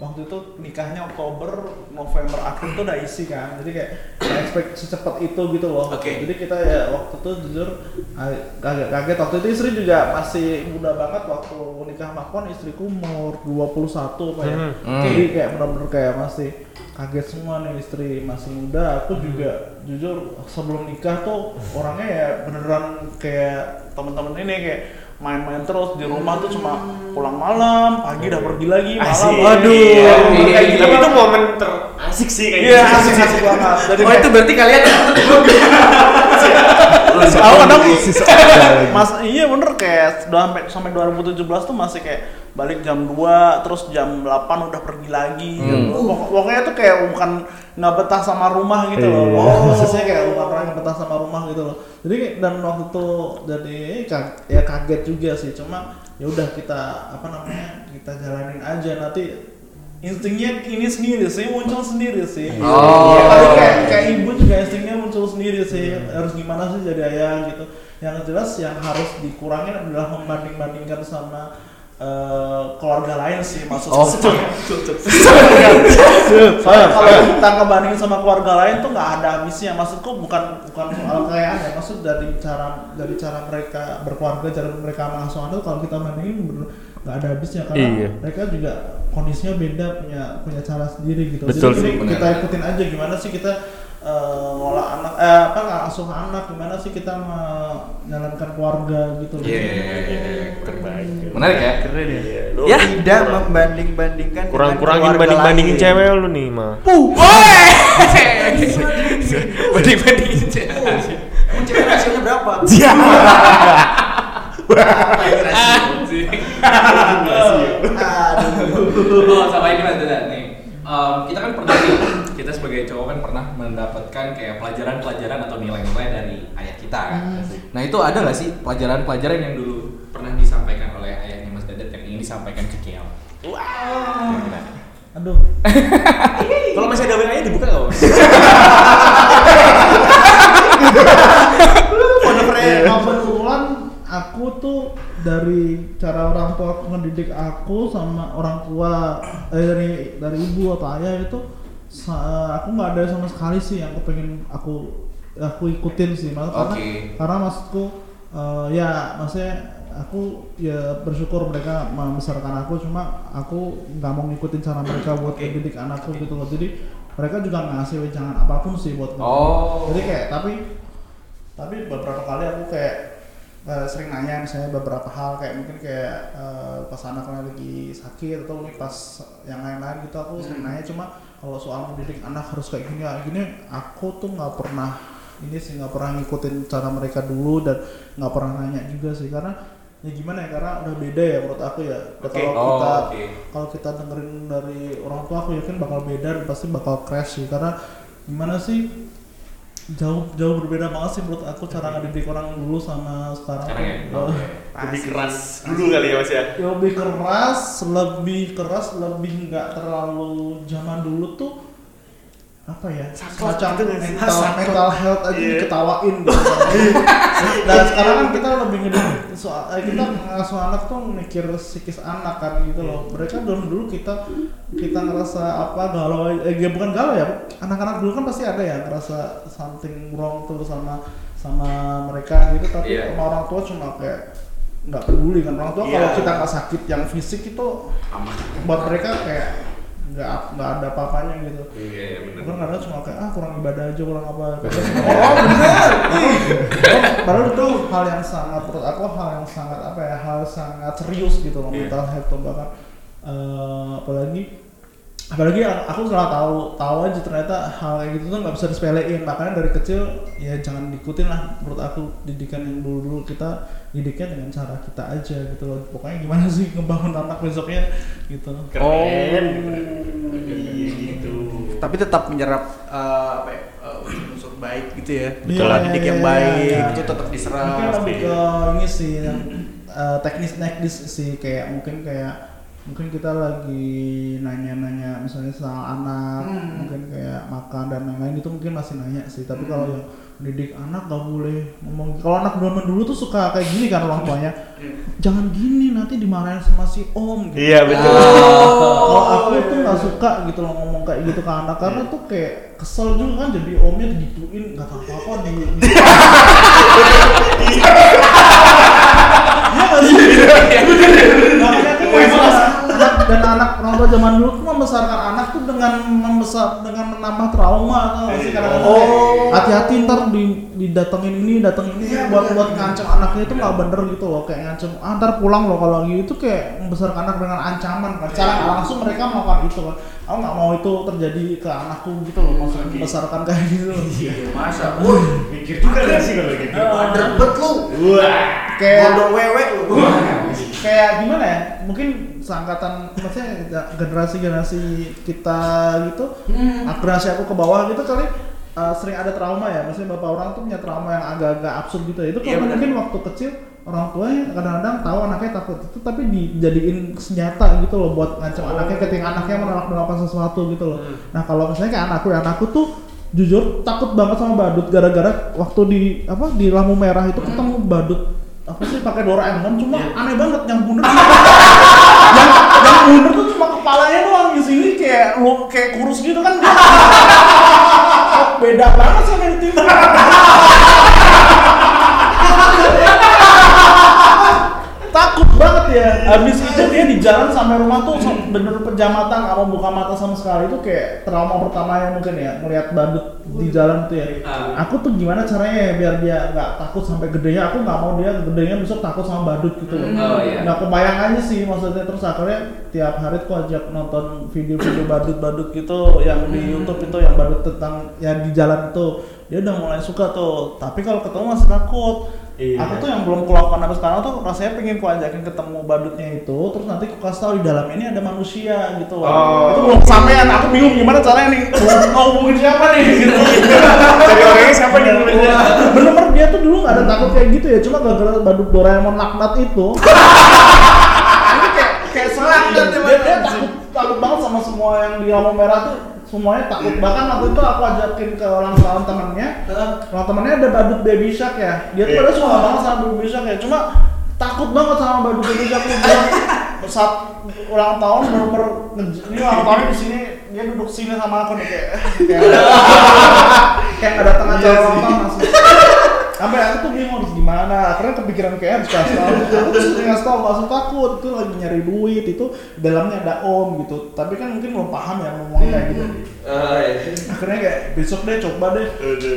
S1: waktu itu nikahnya Oktober November akhir tuh udah isi kan. Jadi kayak expect secepat itu gitu loh.
S3: Oke.
S1: jadi kita ya waktu itu jujur ag- agak kaget. Waktu itu istri juga masih muda banget. Waktu nikah makon istriku umur 21 apa ya.
S3: Hmm.
S1: jadi kayak benar-benar kayak masih kaget semua nih istri masih muda. Aku juga jujur sebelum nikah tuh orangnya ya beneran kayak temen-temen ini kayak main-main terus di rumah tuh cuma pulang malam pagi udah pergi lagi malam.
S4: Asik.
S1: waduh.
S3: Iya,
S1: kayak
S3: iya,
S1: gitu.
S4: Tapi itu momen terasik sih kayaknya.
S1: iya asik asik banget. Jadi
S3: Oh itu berarti kalian
S1: Aku kadang
S4: seorang lagi.
S1: Mas iya bener kayak udah sampai sampai 2017 tuh masih kayak balik jam 2 terus jam 8 udah pergi lagi gitu. Pok- Pokoknya tuh kayak bukan nggak betah sama rumah gitu loh.
S4: Iya.
S1: Oh, maksudnya kayak bukan orang yang betah sama rumah gitu loh. Jadi dan waktu itu jadi ka- ya kaget juga sih. Cuma ya udah kita apa namanya kita jalanin aja nanti instingnya ini sendiri sih muncul sendiri sih.
S3: Oh.
S1: Ya, kayak kayak ibu juga instingnya muncul sendiri sih harus gimana sih jadi ayah gitu. Yang jelas yang harus dikurangin adalah membanding-bandingkan sama eh, keluarga lain sih maksud
S3: Oh.
S1: Kalau kita ngebandingin sama keluarga lain tuh nggak ada habisnya. Maksudku bukan bukan soal kekayaan ya. Maksud dari cara dari cara mereka berkeluarga, cara mereka mengasuh anak kalau kita bandingin nggak ada habisnya karena
S4: Iya.
S1: mereka juga kondisinya beda punya punya cara sendiri gitu.
S4: Betul
S1: Jadi
S4: sih,
S1: kita ikutin aja gimana sih kita eh, ngolah anak eh apa nggak asuh anak gimana sih kita menjalankan keluarga gitu.
S3: Iya, iya, iya, iya.
S4: Terbaik.
S3: Menarik ya?
S5: Keren ya.
S4: Iya, lu
S3: Ya.
S5: Tidak membanding-bandingkan
S4: kurang-kurangin banding-bandingin cewek lu nih, mah.
S3: Banding-bandingin cewek.
S5: Emang cewek rasionya berapa? Aduh.
S3: Oh, sama ini nih. Em, kita kan pernah kita sebagai cowok kan pernah mendapatkan kayak pelajaran-pelajaran atau nilai-nilai dari ayah kita kan. Nah itu ada nggak sih pelajaran-pelajaran yang dulu pernah disampaikan oleh ayahnya Mas Dadat yang ingin disampaikan ke Kiel?
S1: Aduh.
S4: Kalau masih ada WA-nya dibuka nggak?
S1: Pada kebetulan aku tuh dari cara orang tua aku ngedidik aku sama orang tua eh, dari dari ibu atau ayah itu aku nggak ada sama sekali sih yang aku pengen aku aku ikutin sih. Maksud- karena
S3: Oke.
S1: karena maksudku eh, ya maksudnya aku ya bersyukur mereka membesarkan aku. Cuma aku nggak mau ngikutin cara mereka buat mendidik anakku gitu loh. Jadi mereka juga ngasih wejangan apa pun sih buat aku.
S3: Oh.
S1: jadi kayak tapi tapi beberapa kali aku kayak eh, sering nanya misalnya beberapa hal. Kayak mungkin kayak eh, pas anaknya lagi sakit atau pas yang lain-lain gitu aku sering nanya. Cuma kalau soal mendidik anak harus kayak gini kayak gini aku tuh nggak pernah ini sih nggak pernah ngikutin cara mereka dulu dan nggak pernah nanya juga sih karena ya gimana ya karena udah beda ya menurut aku ya
S3: Oke.
S1: kalau
S3: Oh,
S1: kita
S3: oke.
S1: kalau kita dengerin dari orang tua aku yakin bakal beda dan pasti bakal crash sih karena gimana sih jauh jauh berbeda banget sih menurut aku cara ngedidik orang dulu sama sekarang
S3: Sekarang ya? Oke.
S4: Lebih keras dulu kali ya, Mas ya.
S1: lebih keras lebih keras lebih nggak terlalu zaman dulu tuh apa ya? Semacam mental, mental health aja
S4: Iya.
S1: diketawain. Gitu dan sekarang kan kita lebih ngedidik soal eh, kita ngasuh anak tuh mikir psikis anak kan gitu loh. Mereka dulu dulu kita kita ngerasa apa galau eh ya bukan galau ya anak-anak dulu kan pasti ada ya ngerasa something wrong tuh sama sama mereka gitu. Tapi
S3: Iya.
S1: sama orang tua cuma kayak nggak peduli kan. Orang tua
S3: Iya.
S1: kalau kita nggak sakit yang fisik itu buat mereka kayak nggak nggak ada apa-apanya gitu
S3: Iya, iya benar.
S1: Karena cuma kayak ah kurang ibadah aja kurang apa. oh benar. Padahal itu hal yang sangat menurut aku hal yang sangat apa ya hal sangat serius gitu loh
S3: Iya.
S1: mental health tuh bahkan eh, apalagi apalagi aku setelah tahu tahu aja ternyata hal kayak gitu tuh nggak bisa disepelein makanya dari kecil ya jangan diikutin lah menurut aku didikan yang dulu dulu kita didiknya dengan cara kita aja gitu loh pokoknya gimana sih ngebangun anak besoknya gitu
S4: Keren. Iya gitu.
S5: Tapi tetap menyerap eh, apa ya? eh, unsur baik gitu ya.
S1: Iya,
S5: Pola
S1: iya,
S5: didik
S1: iya,
S5: yang
S1: iya,
S5: baik
S1: iya.
S5: itu tetap
S1: mungkin
S5: diserap.
S1: lebih ke ini sih yang eh, teknis teknis sih kayak mungkin kayak mungkin kita lagi nanya-nanya misalnya soal anak
S5: Hmm.
S1: mungkin kayak makan dan lain-lain itu mungkin masih nanya sih. Tapi kalau yang didik anak gak boleh ngomong. Kalau anak zaman dulu tuh suka kayak gini kan orang tuanya. Jangan gini nanti dimarahin sama si om gitu.
S4: Iya betul.
S1: kalau aku tuh nggak suka gitu loh ngomong kayak gitu ke anak. Karena tuh kayak kesel juga kan jadi omnya digituin. Nggak tahu apa apa di Iya. Nggak sih? Makanya tuh anak dan anak orang zaman dulu membesarkan anak tuh dengan membesar dengan menambah trauma atau kadang-kadang kayak, hati-hati ntar di didatengin ini datengin ini buat buat ngancem anaknya itu nggak bener gitu loh kayak ngancem ah, ntar pulang loh kalau gitu kayak membesarkan anak dengan ancaman kan secara nggak langsung mereka melakukan itu kan aku nggak mau itu terjadi ke anakku gitu loh maksudnya membesarkan kayak gitu
S5: Masa?
S4: Mikir juga gak sih kalau gitu?
S5: Drebet lu.
S4: Wah.
S1: kayak
S5: Bodoh wewe lu.
S1: kayak gimana ya mungkin seangkatan maksudnya generasi generasi kita gitu. Generasi aku ke bawah gitu kali uh, sering ada trauma ya. Maksudnya bapak orang tuh punya trauma yang agak-agak absurd gitu ya. Itu
S5: Iya,
S1: karena mungkin waktu kecil orang tuanya kadang-kadang tahu anaknya takut itu tapi dijadiin senjata gitu loh buat ngancam anaknya ketika anaknya menolak melakukan sesuatu gitu loh. Nah kalau misalnya kayak anakku ya anakku tuh jujur takut banget sama badut gara-gara waktu di apa di lampu merah itu ketemu badut. Apa sih pakai Doraemon cuma aneh banget yang bunuh yang bunuh tuh cuma kepalanya doang di sini kayak lu kayak kurus gitu kan beda banget sama yang itu ya. Habis itu dia di jalan sampai rumah tuh bener pejamatan mau buka mata sama sekali. Itu kayak trauma pertamanya mungkin ya melihat badut di jalan tuh ya. Aku tuh gimana caranya ya biar dia nggak takut sampai gedenya? Aku nggak mau dia gedenya besok takut sama badut gitu loh.
S3: Oh, iya.
S1: nggak kebayang aja sih maksudnya. Terus akhirnya tiap hari tuh ajak nonton video-video badut-badut gitu yang di YouTube itu yang badut tentang yang di jalan itu dia udah mulai suka tuh. Tapi kalau ketemu masih takut.
S4: Iya.
S1: aku tuh yang belum kulakukan sampai sekarang tuh rasanya pengen ku ajakin ketemu badutnya itu terus nanti ku kasih tahu di dalam ini ada manusia gitu
S4: Oh.
S1: itu belum sampean aku bingung gimana caranya nih. Mau hubungin siapa nih? Gitu
S4: Jadi orangnya siapa nih
S1: bener-bener dia tuh dulu gak ada takut kayak gitu ya cuma gara-gara badut Doraemon laknat itu. Ini kayak kayak serak dia, dia, dia takut takut banget sama semua yang di lampu merah tuh semuanya takut. Bahkan waktu itu aku ajakin ke ulang tahun temannya ulang temannya ada badut baby shark ya. Dia tuh
S4: Iya.
S1: pada suka banget sama baby shark ya. Cuma takut banget sama badut baby shark tuh. Dia saat ulang tahun bener-bener nge- ini ulang tahunnya di sini dia duduk sini sama aku nih kayak kayak kayak nggak datang acara ulang tahun asli sampai aku tuh bingung harus gimana. Akhirnya kepikiran kayak harus kasih tahu aku tuh sering ngasih tahu nggak usah takut itu lagi nyari duit itu dalamnya ada om gitu. Tapi kan mungkin belum paham ya ngomong kayak gitu. Akhirnya kayak besok deh coba deh.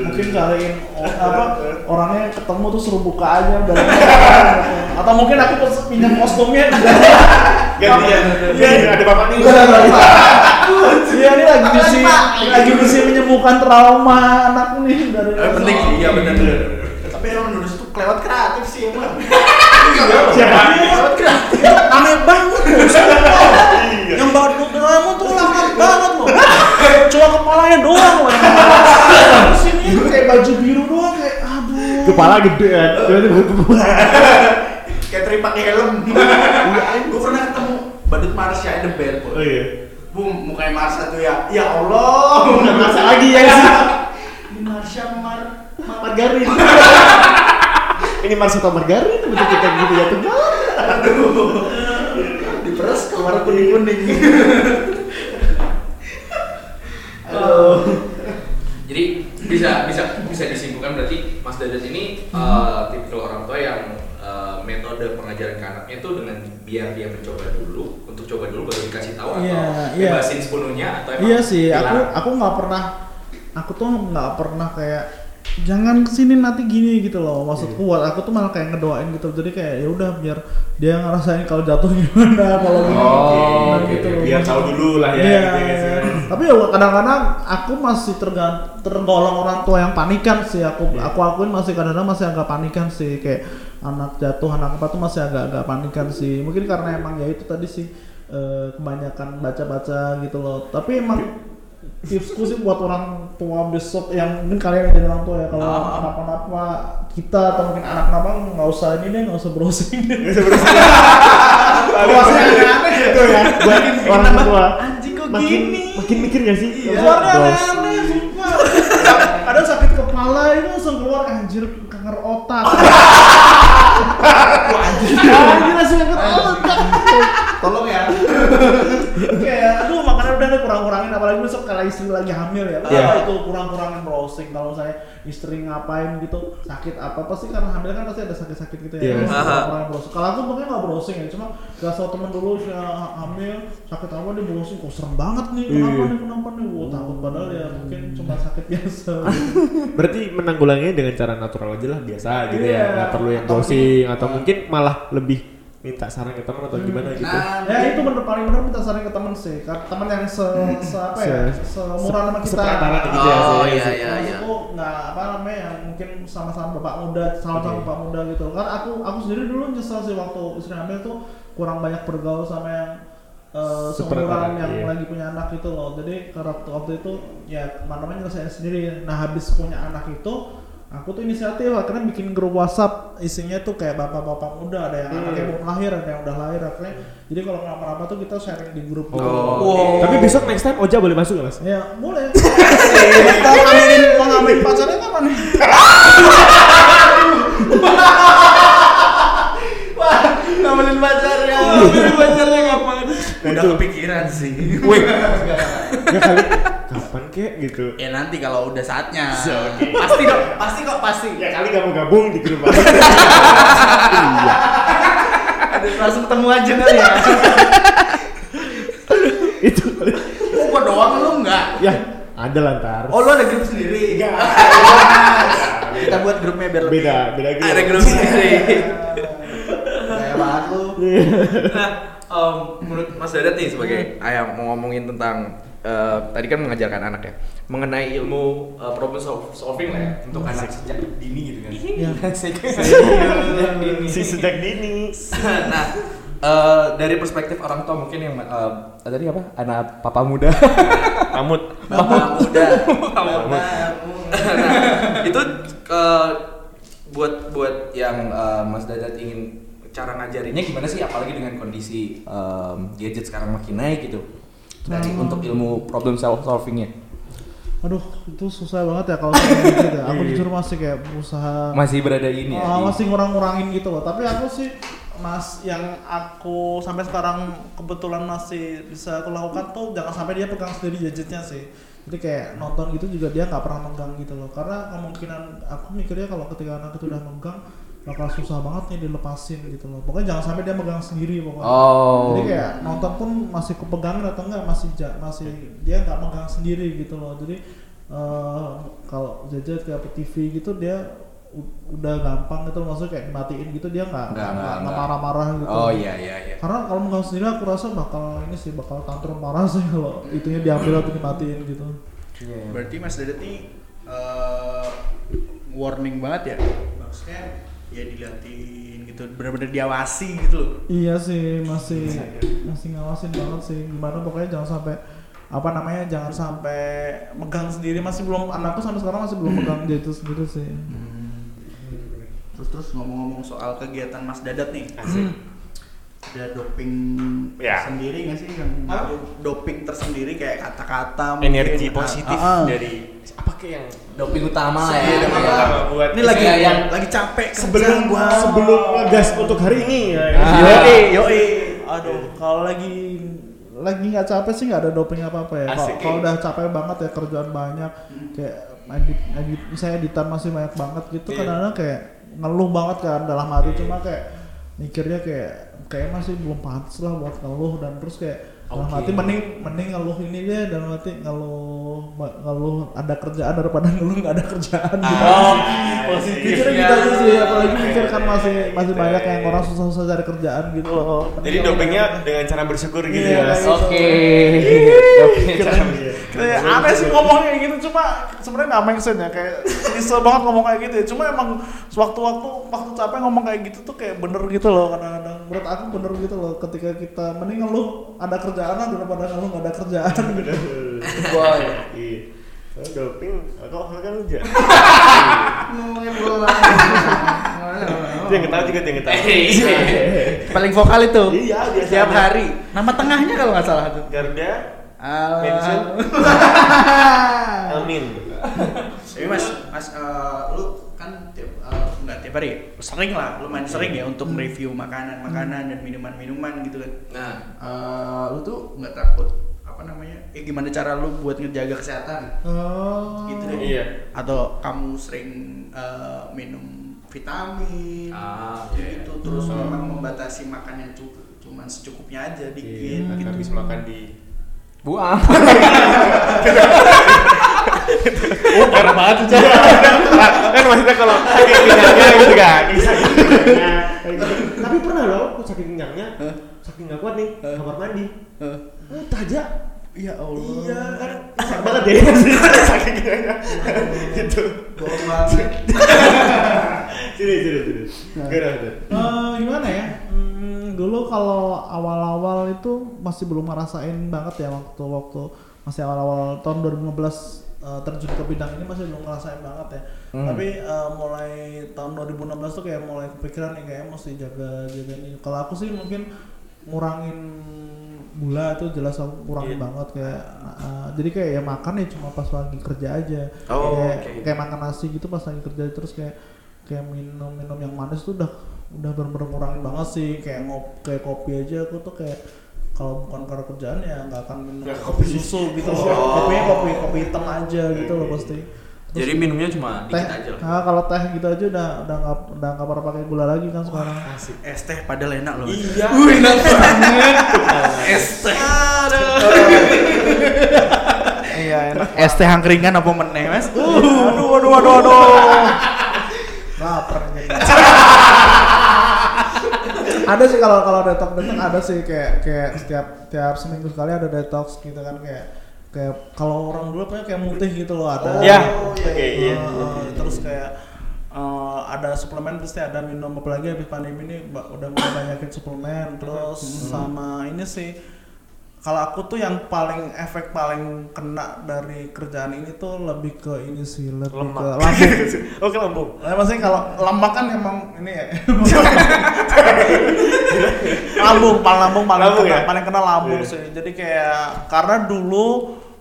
S1: Mungkin cariin apa orangnya ketemu tuh suruh buka aja dalamnya atau mungkin aku pinjam kostumnya.
S4: Gantian.
S1: Iya.
S4: Ada bapak nih.
S1: Iya ini lagi misi lagi misi menyembuhkan trauma anak nih dari
S5: Eh, penting sih, iya benar benar. Tapi emang nulis tuh kelewat kreatif sih emang.
S1: Siapa?
S5: Kelewat kreatif.
S1: aneh banget sumpah. yang badut Doraemon tuh laknat banget loh cuma kepalanya doang loh terus ini kayak baju biru doang kayak aduh
S4: Kepala gede kan.
S5: Kayak Tri pakai helm. Gue pernah ketemu badut Marsha the Bell.
S4: Oh iya.
S5: Bum, mukanya Marsha tuh ya. Ya Allah,
S4: Bukan Marsha lagi ya.
S5: Ini Marsha Mar
S4: Margarin. Ini Marsha atau Margarin bentuk kita gitu ya tegal.
S5: diperes keluar kuning-kuning.
S3: Jadi bisa bisa bisa disimpulkan berarti Mas Dadat ini eh, tipikal orang tua yang eh, metode pengajaran ke anaknya itu dengan biar dia mencoba dulu untuk coba dulu baru dikasih tahu atau
S1: Iya, iya.
S3: bebasin sepenuhnya atau emang
S1: iya sih aku aku nggak pernah aku tuh nggak pernah kayak jangan ke sini nanti gini gitu loh maksudku buat aku tuh malah kayak ngedoain gitu jadi kayak ya udah biar dia ngerasain kalau jatuh gimana kalau gini
S3: Oh,
S1: gimana
S3: oke,
S1: gitu.
S4: Biar tahu dulu lah ya.
S1: Iya.
S4: gitu ya, sih.
S1: Tapi ya kadang-kadang aku masih tergan tergolong orang tua yang panikan sih. Aku aku akuin masih kadang-kadang masih agak panikan sih kayak anak jatuh anak apa tuh masih agak-agak panikan sih. Mungkin karena emang ya itu tadi sih eh, kebanyakan baca-baca gitu loh. Tapi emang tipsku sih buat orang tua besok yang mungkin kalian yang jadi orang tua ya kalau
S8: Ah.
S1: kenapa-napa kita atau mungkin anak kenapa nggak usah ini deh nggak usah browsing deh
S4: Browsing
S1: aneh-aneh
S4: Itu ya. Buat orang tua.
S5: Anjing kok
S4: Makin
S5: gini?
S4: makin mikir gak sih?
S1: Suaranya aneh-aneh sumpah kadang sakit kepala itu langsung keluar anjir kanker otak Wah, anjir anjir langsung kanker otak
S5: Tolong ya.
S1: kayak aduh udah deh kurang-kurangin apalagi besok kalau istri lagi hamil ya
S4: Iya.
S1: apa itu kurang-kurangin browsing kalau saya istri ngapain gitu sakit apa pasti karena hamil kan pasti ada sakit-sakit gitu ya
S4: Iya.
S1: Terus
S3: Aha.
S1: kurang-kurangin browsing kalau aku pokoknya nggak browsing ya cuma gak tau temen dulu saya hamil sakit apa dia browsing kok serem banget nih kenapa
S4: Iya.
S1: nih kenapa nih wah takut padahal ya mungkin cuma sakit biasa
S4: Berarti menanggulanginya dengan cara natural aja lah biasa gitu
S1: Iya.
S4: ya, nggak perlu yang browsing
S1: mungkin-
S4: atau mungkin malah lebih minta saran ke teman atau gimana gitu.
S5: Nah,
S1: ya itu bener paling bener minta saran ke temen sih Ke temen yang se, se apa ya
S4: Se-
S1: seumuran sama kita
S4: sepantaran gitu
S3: Oh
S4: ya, sih.
S3: iya iya iya.
S1: Maksudku nggak apa namanya yang mungkin sama-sama bapak muda, sama-sama bapak muda gitu. Kan aku aku sendiri dulu nyesel sih waktu istri hamil tuh kurang banyak bergaul sama yang eh, seumuran yang
S4: iya.
S1: lagi punya anak gitu loh. Jadi karena waktu, waktu itu ya mana namanya nyelesain sendiri. Nah habis punya anak itu aku tuh inisiatif akhirnya bikin grup WhatsApp isinya tuh kayak bapak-bapak muda ada yang
S4: Hmm.
S1: anaknya belum lahir ada yang udah lahir akhirnya jadi kalau kenapa-napa tuh kita sharing di grup gitu.
S3: Oh.
S4: Tapi besok next time Oja boleh masuk nggak mas?
S1: Ya, boleh. mau ngambilin mau pacarnya kapan nih?
S5: Ngamelin pacarnya.
S3: Ngamelin pacarnya kapan?
S5: Udah kepikiran sih.
S3: Wih,
S4: Ya kali kapan kek gitu.
S5: Ya nanti kalau udah saatnya.
S4: Oke.
S5: Pasti kok, pasti kok, pasti.
S4: Ya kali gak mau gabung di grup aja.
S5: Aduh, langsung ketemu aja kali ya.
S4: Itu.
S5: Oh, gua doang lu enggak?
S4: Ya ada lah ntar.
S5: Oh, lu ada grup sendiri?
S4: Enggak.
S5: Kita buat grupnya biar lebih
S4: Beda beda grup.
S3: ada grup sendiri.
S5: Kayak banget lu.
S3: Nah, em, menurut Mas Dadat nih sebagai ayah mau ngomongin tentang eh, tadi kan mengajarkan anak ya mengenai ilmu eh, problem sol- solving lah ya untuk anak sejak dini gitu kan.
S1: Iya.
S3: Sejak dini.
S4: Si sejak dini.
S3: nah, eh, dari perspektif orang tua mungkin yang eh, tadi apa? Anak papa muda.
S4: Pamut.
S5: Bapak muda.
S3: nah, itu eh, buat buat yang eh, Mas Dadat ingin cara ngajarinnya gimana sih apalagi dengan kondisi em, gadget sekarang makin naik gitu dari
S1: Hmm.
S3: untuk ilmu problem sol- solvingnya
S1: Aduh, itu susah banget ya kalau saya gitu ya. Aku jujur masih kayak berusaha
S3: masih berada ini ya di-
S1: masih ngurang-ngurangin gitu loh. Tapi aku sih Mas yang aku sampai sekarang kebetulan masih bisa aku lakukan tuh jangan sampai dia pegang sendiri gadgetnya sih. Jadi kayak nonton gitu juga dia nggak pernah megang gitu loh. Karena kemungkinan aku mikirnya kalau ketika anak itu udah megang bakal susah banget nih dilepasin gitu loh. Pokoknya jangan sampai dia megang sendiri pokoknya.
S3: oh
S1: Jadi kayak nonton pun masih kupegangin atau enggak masih masih dia nggak megang sendiri gitu loh. Jadi eh, kalau jajan kayak TV gitu dia udah gampang gitu maksudnya kayak dimatiin gitu dia nggak
S3: Nggak,
S1: marah-marah gitu.
S3: oh iya iya iya
S1: Karena kalau megang sendiri aku rasa bakal ini sih bakal tantrum parah sih kalau itunya diambil atau dimatiin gitu.
S5: Berarti Mas Dadat nih eh, warning banget ya. Maksudnya ya diliatin gitu, benar-benar diawasi gitu loh.
S1: Iya sih masih masih ngawasin banget sih gimana pokoknya jangan sampai apa namanya jangan sampai megang sendiri masih belum anakku sampai sekarang masih belum megang gadget sendiri sih.
S5: Terus terus ngomong-ngomong soal kegiatan Mas Dadat nih.
S4: Asik.
S5: Ada doping
S4: Ya.
S5: sendiri nggak sih yang
S1: Apa?
S5: doping tersendiri kayak kata-kata.
S4: Energi
S5: Ah,
S4: positif
S1: ah, ah.
S4: dari apa kek yang
S3: doping utama lah
S5: Iya,
S3: ya
S5: doping
S3: Iya.
S5: utama.
S4: buat
S5: Ini lagi
S3: Kayak yang-
S5: lagi capek
S4: sebelum
S5: gua.
S4: sebelum ngegas untuk hari ini ya.
S3: Ah.
S5: Yoi, yoi.
S1: Aduh, kalau lagi lagi nggak capek sih nggak ada doping apa apa ya. Kalau udah capek banget ya kerjaan banyak, kayak edit, edit misalnya editan masih banyak banget gitu,
S4: Iya.
S1: kadang-kadang kayak ngeluh banget kan dalam hati cuma kayak mikirnya kayak kayak masih belum pantas lah buat ngeluh dan terus kayak dalam
S3: Oke.
S1: hati mending mending ngeluh ini deh dalam hati ngeluh ngeluh ada kerjaan daripada ngeluh nggak ada kerjaan gitu.
S4: Oh,
S1: Mikirnya gitu aja sih, apalagi mikir kan masih masih banyak yang orang susah-susah cari kerjaan gitu. Loh.
S4: Jadi dopingnya dengan cara bersyukur gitu
S1: Iya,
S4: ya.
S3: Oke.
S4: Dopingnya bersyukur.
S1: Kayak aneh sih ngomong kayak gitu cuma sebenarnya nggak make sense ya kayak nyesel banget ngomong kayak gitu ya. Cuma emang sewaktu-waktu waktu capek ngomong kayak gitu tuh kayak bener gitu loh kadang-kadang. Menurut aku bener gitu loh ketika kita mending ngeluh ada kerjaan lah daripada ngeluh nggak ada kerjaan gitu
S3: boy
S4: Iya. Doping, kok kan aja.
S5: Ngomongin bola.
S4: Dia yang ketawa juga dia yang ketawa.
S5: Paling vokal itu.
S4: Iya, biasa
S5: Tiap
S4: aja.
S5: hari. Nama tengahnya kalau nggak salah tuh.
S4: Garda Mention. Amin.
S5: Tapi mas, mas eh, lu kan tiap tiap hari, ya? sering lah, lumayan sering ya untuk review makanan-makanan dan minuman-minuman gitu kan.
S3: Nah,
S5: Eh, lu tuh nggak takut apa namanya? Eh gimana cara lu buat ngejaga kesehatan?
S1: Oh.
S5: Gitu deh.
S4: Iya.
S5: Atau kamu sering eh, minum vitamin?
S3: Ah,
S5: gitu
S3: iya.
S5: terus memang membatasi makan yang cukup cuman secukupnya aja dikit
S4: Iya,
S5: gitu.
S4: habis makan di
S3: buang.
S4: Oh, parah banget tuh. kan maksudnya kalau saking kenyangnya gitu kan. Saking kenyangnya, kayak gitu. Tapi pernah loh, aku saking kenyangnya, saking gak kuat nih, kamar mandi.
S5: Eh,
S4: tajak.
S5: ya Allah.
S4: Iya kan, enak banget deh. saking kenyangnya. gitu.
S5: Bohong banget.
S4: Sini, sini, sini. Gimana tuh?
S1: Eh, gimana ya? Hmm, dulu kalau awal-awal itu masih belum ngerasain banget ya waktu waktu masih awal-awal tahun 2015 eh, terjun ke bidang ini masih belum ngerasain banget ya. Tapi eh, mulai tahun 2016 tuh kayak mulai kepikiran nih kayak mesti jaga jaga ini. Kalau aku sih mungkin ngurangin gula itu jelas aku kurangin banget kayak eh, jadi kayak ya makan ya cuma pas lagi kerja aja.
S3: Oh,
S1: kayak,
S3: oke.
S1: kayak makan nasi gitu pas lagi kerja terus kayak kayak minum minum yang manis tuh udah udah bener-bener ngurangin banget sih kayak ngop kayak kopi aja aku tuh kayak kalau bukan karena kerjaan ya nggak akan minum
S4: Nggak
S1: kopi susu gitu
S3: Oh.
S1: kopinya kopi kopi hitam aja gitu loh pasti Terus
S3: Jadi minumnya cuma
S1: teh
S3: dikit aja lah.
S1: nah, kalau teh gitu aja udah udah nggak udah nggak pernah pakai gula lagi kan sekarang
S4: Asik.
S5: Es teh padahal enak loh.
S4: Iya.
S5: Wih, enak banget. Es teh. Iya, enak. Es teh angkringan apa meneh, Mas? Uh, aduh aduh aduh aduh.
S1: lapar nih ada sih kalau kalau detox detox ada sih kayak kayak setiap tiap seminggu sekali ada detox gitu kan kayak kayak kalau orang dulu punya kayak mutih gitu loh ada
S4: Iya.
S5: Oh, iya,
S4: Oke,
S5: iya.
S4: iya.
S1: Eh, terus kayak eh, ada suplemen pasti ada minum apalagi habis pandemi ini udah mulai banyakin suplemen terus sama ini sih kalau aku tuh yang paling efek paling kena dari kerjaan ini tuh lebih ke ini sih lebih
S4: Lemak.
S1: ke lambung
S4: Oke, lambung.
S1: Nah, maksudnya kalau lemak kan emang ini ya. lambung, paling lambung paling
S4: Lambung
S1: kena,
S4: ya?
S1: paling kena lambung
S4: Iya.
S1: sih. Jadi kayak karena dulu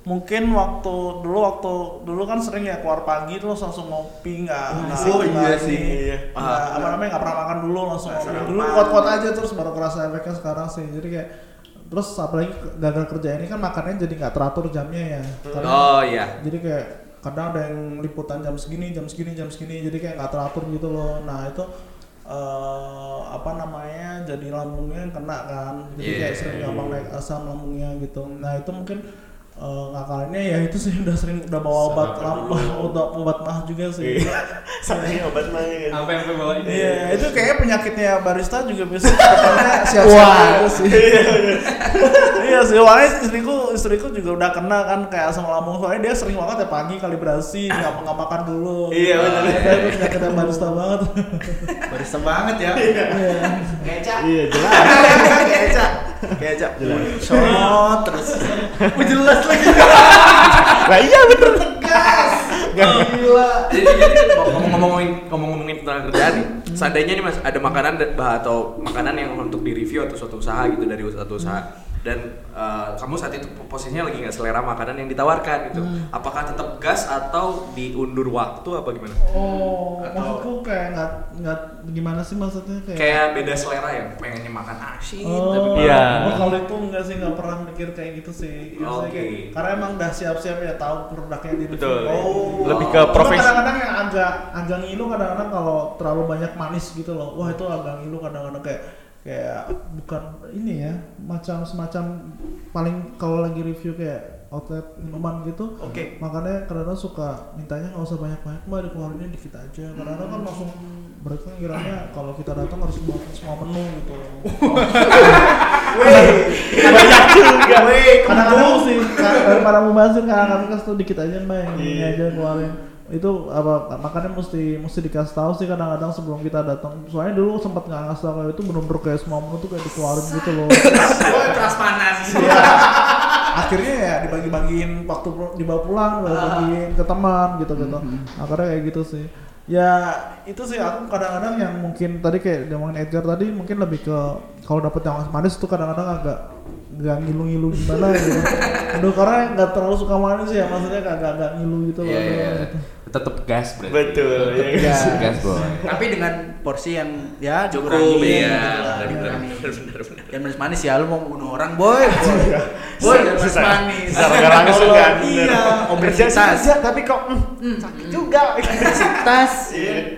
S1: mungkin waktu dulu waktu dulu kan sering ya keluar pagi terus langsung ngopi nggak
S5: Oh, iya sih,
S4: iya.
S1: nggak- apa namanya nggak pernah makan dulu langsung ngopi dulu kuat-kuat aja terus baru kerasa efeknya sekarang sih jadi kayak terus apalagi gagal kerja ini kan makannya jadi nggak teratur jamnya ya. Karena
S3: Oh iya.
S1: jadi kayak kadang ada yang liputan jam segini jam segini jam segini jadi kayak nggak teratur gitu loh. Nah itu eh apa namanya jadi lambungnya kena kan. Jadi
S3: Iya.
S1: kayak sering gampang naik asam lambungnya gitu. Nah itu mungkin eh ngakalinnya ya itu sih udah sering udah bawa obat
S4: Sarapan
S1: lambung obat obat mah juga sih
S4: Iya. Sampai obat mah ya.
S3: Apa yang bawa ini?
S1: Iya, itu kayaknya penyakitnya barista juga bisa depannya siap-siap aja sih. iya sih, soalnya istriku istriku juga udah kena kan kayak asam lambung soalnya dia sering banget ya pagi kalibrasi nggak nggak makan dulu.
S4: Iya, benar.
S1: Nah, itu penyakitnya barista banget.
S5: Barista banget ya.
S1: Iya.
S5: Kecap.
S4: Iya, jelas.
S5: Kecap. Kecap.
S4: Jelas.
S5: Shot terus. Oh, jelas lagi.
S4: Lah iya bener.
S5: Gas. Gila.
S3: jadi, jadi ngomong-ngomongin ngomong-ngomongin tentang kerjaan nih seandainya nih mas ada makanan atau makanan yang untuk di review atau suatu usaha gitu dari suatu usaha dan eh, kamu saat itu posisinya lagi nggak selera makanan yang ditawarkan gitu apakah tetap gas atau diundur waktu apa gimana
S1: Oh,
S5: Atau-
S1: maksudku kayak nggak nggak gimana sih maksudnya kayak
S3: kayak beda selera ya pengennya makan asin
S1: Oh,
S3: tapi
S4: Iya.
S1: oh, kalau itu enggak sih nggak pernah mikir kayak gitu sih. Biasanya
S3: Oke.
S1: kayak- karena emang udah siap-siap ya tahu produknya di
S4: Betul.
S1: Oh,
S4: Lebih ke profesi.
S1: kadang-kadang yang agak agak ngilu kadang-kadang kalau terlalu banyak manis gitu loh. Wah itu agak ngilu kadang-kadang kayak kayak bukan ini ya macam semacam paling kalau lagi review kayak outlet minuman gitu
S5: Oke.
S1: makanya kadang-kadang suka mintanya nggak usah banyak-banyak mbak dikeluarinnya dikit aja kadang-kadang kan langsung mereka ngiranya kalau kita datang harus semua semua menu gitu
S4: Banyak juga.
S1: kadang-kadang sih daripada mubazir kadang-kadang tau dikit aja mbak ini
S4: Iya.
S1: aja keluarin itu apa makanya mesti mesti dikasih tahu sih kadang-kadang sebelum kita datang soalnya dulu sempat nggak ngasih tahu kayak itu bener-bener kayak semua menu tuh kayak dikeluarin gitu loh
S5: Oh, keras panas.
S1: Iya. akhirnya ya dibagi-bagiin waktu dibawa pulang dibawa bagiin ke teman gitu gitu akhirnya kayak gitu sih ya itu sih aku kadang-kadang yang mungkin tadi kayak dia ngomongin Edgar tadi mungkin lebih ke kalau dapet yang manis tuh kadang-kadang agak nggak ngilu-ngilu gimana gitu aduh karena nggak terlalu suka manis ya maksudnya kagak agak ngilu gitu loh
S3: Iya, iya.
S1: gitu.
S3: Tetap gas, berarti.
S4: Betul. ya.
S5: Ya.
S3: Gas, boy.
S5: Tapi dengan porsi yang ya
S3: Cukup, iya.
S5: gitu lah,
S3: Benar, benar, benar.
S5: Jangan manis-manis ya, lu mau bunuh orang boy, boy. boy, jangan manis-manis.
S4: Secara langsung kan.
S5: Iya, obesitas.
S4: kerja, tapi kok mm, sakit juga.
S5: Obesitas,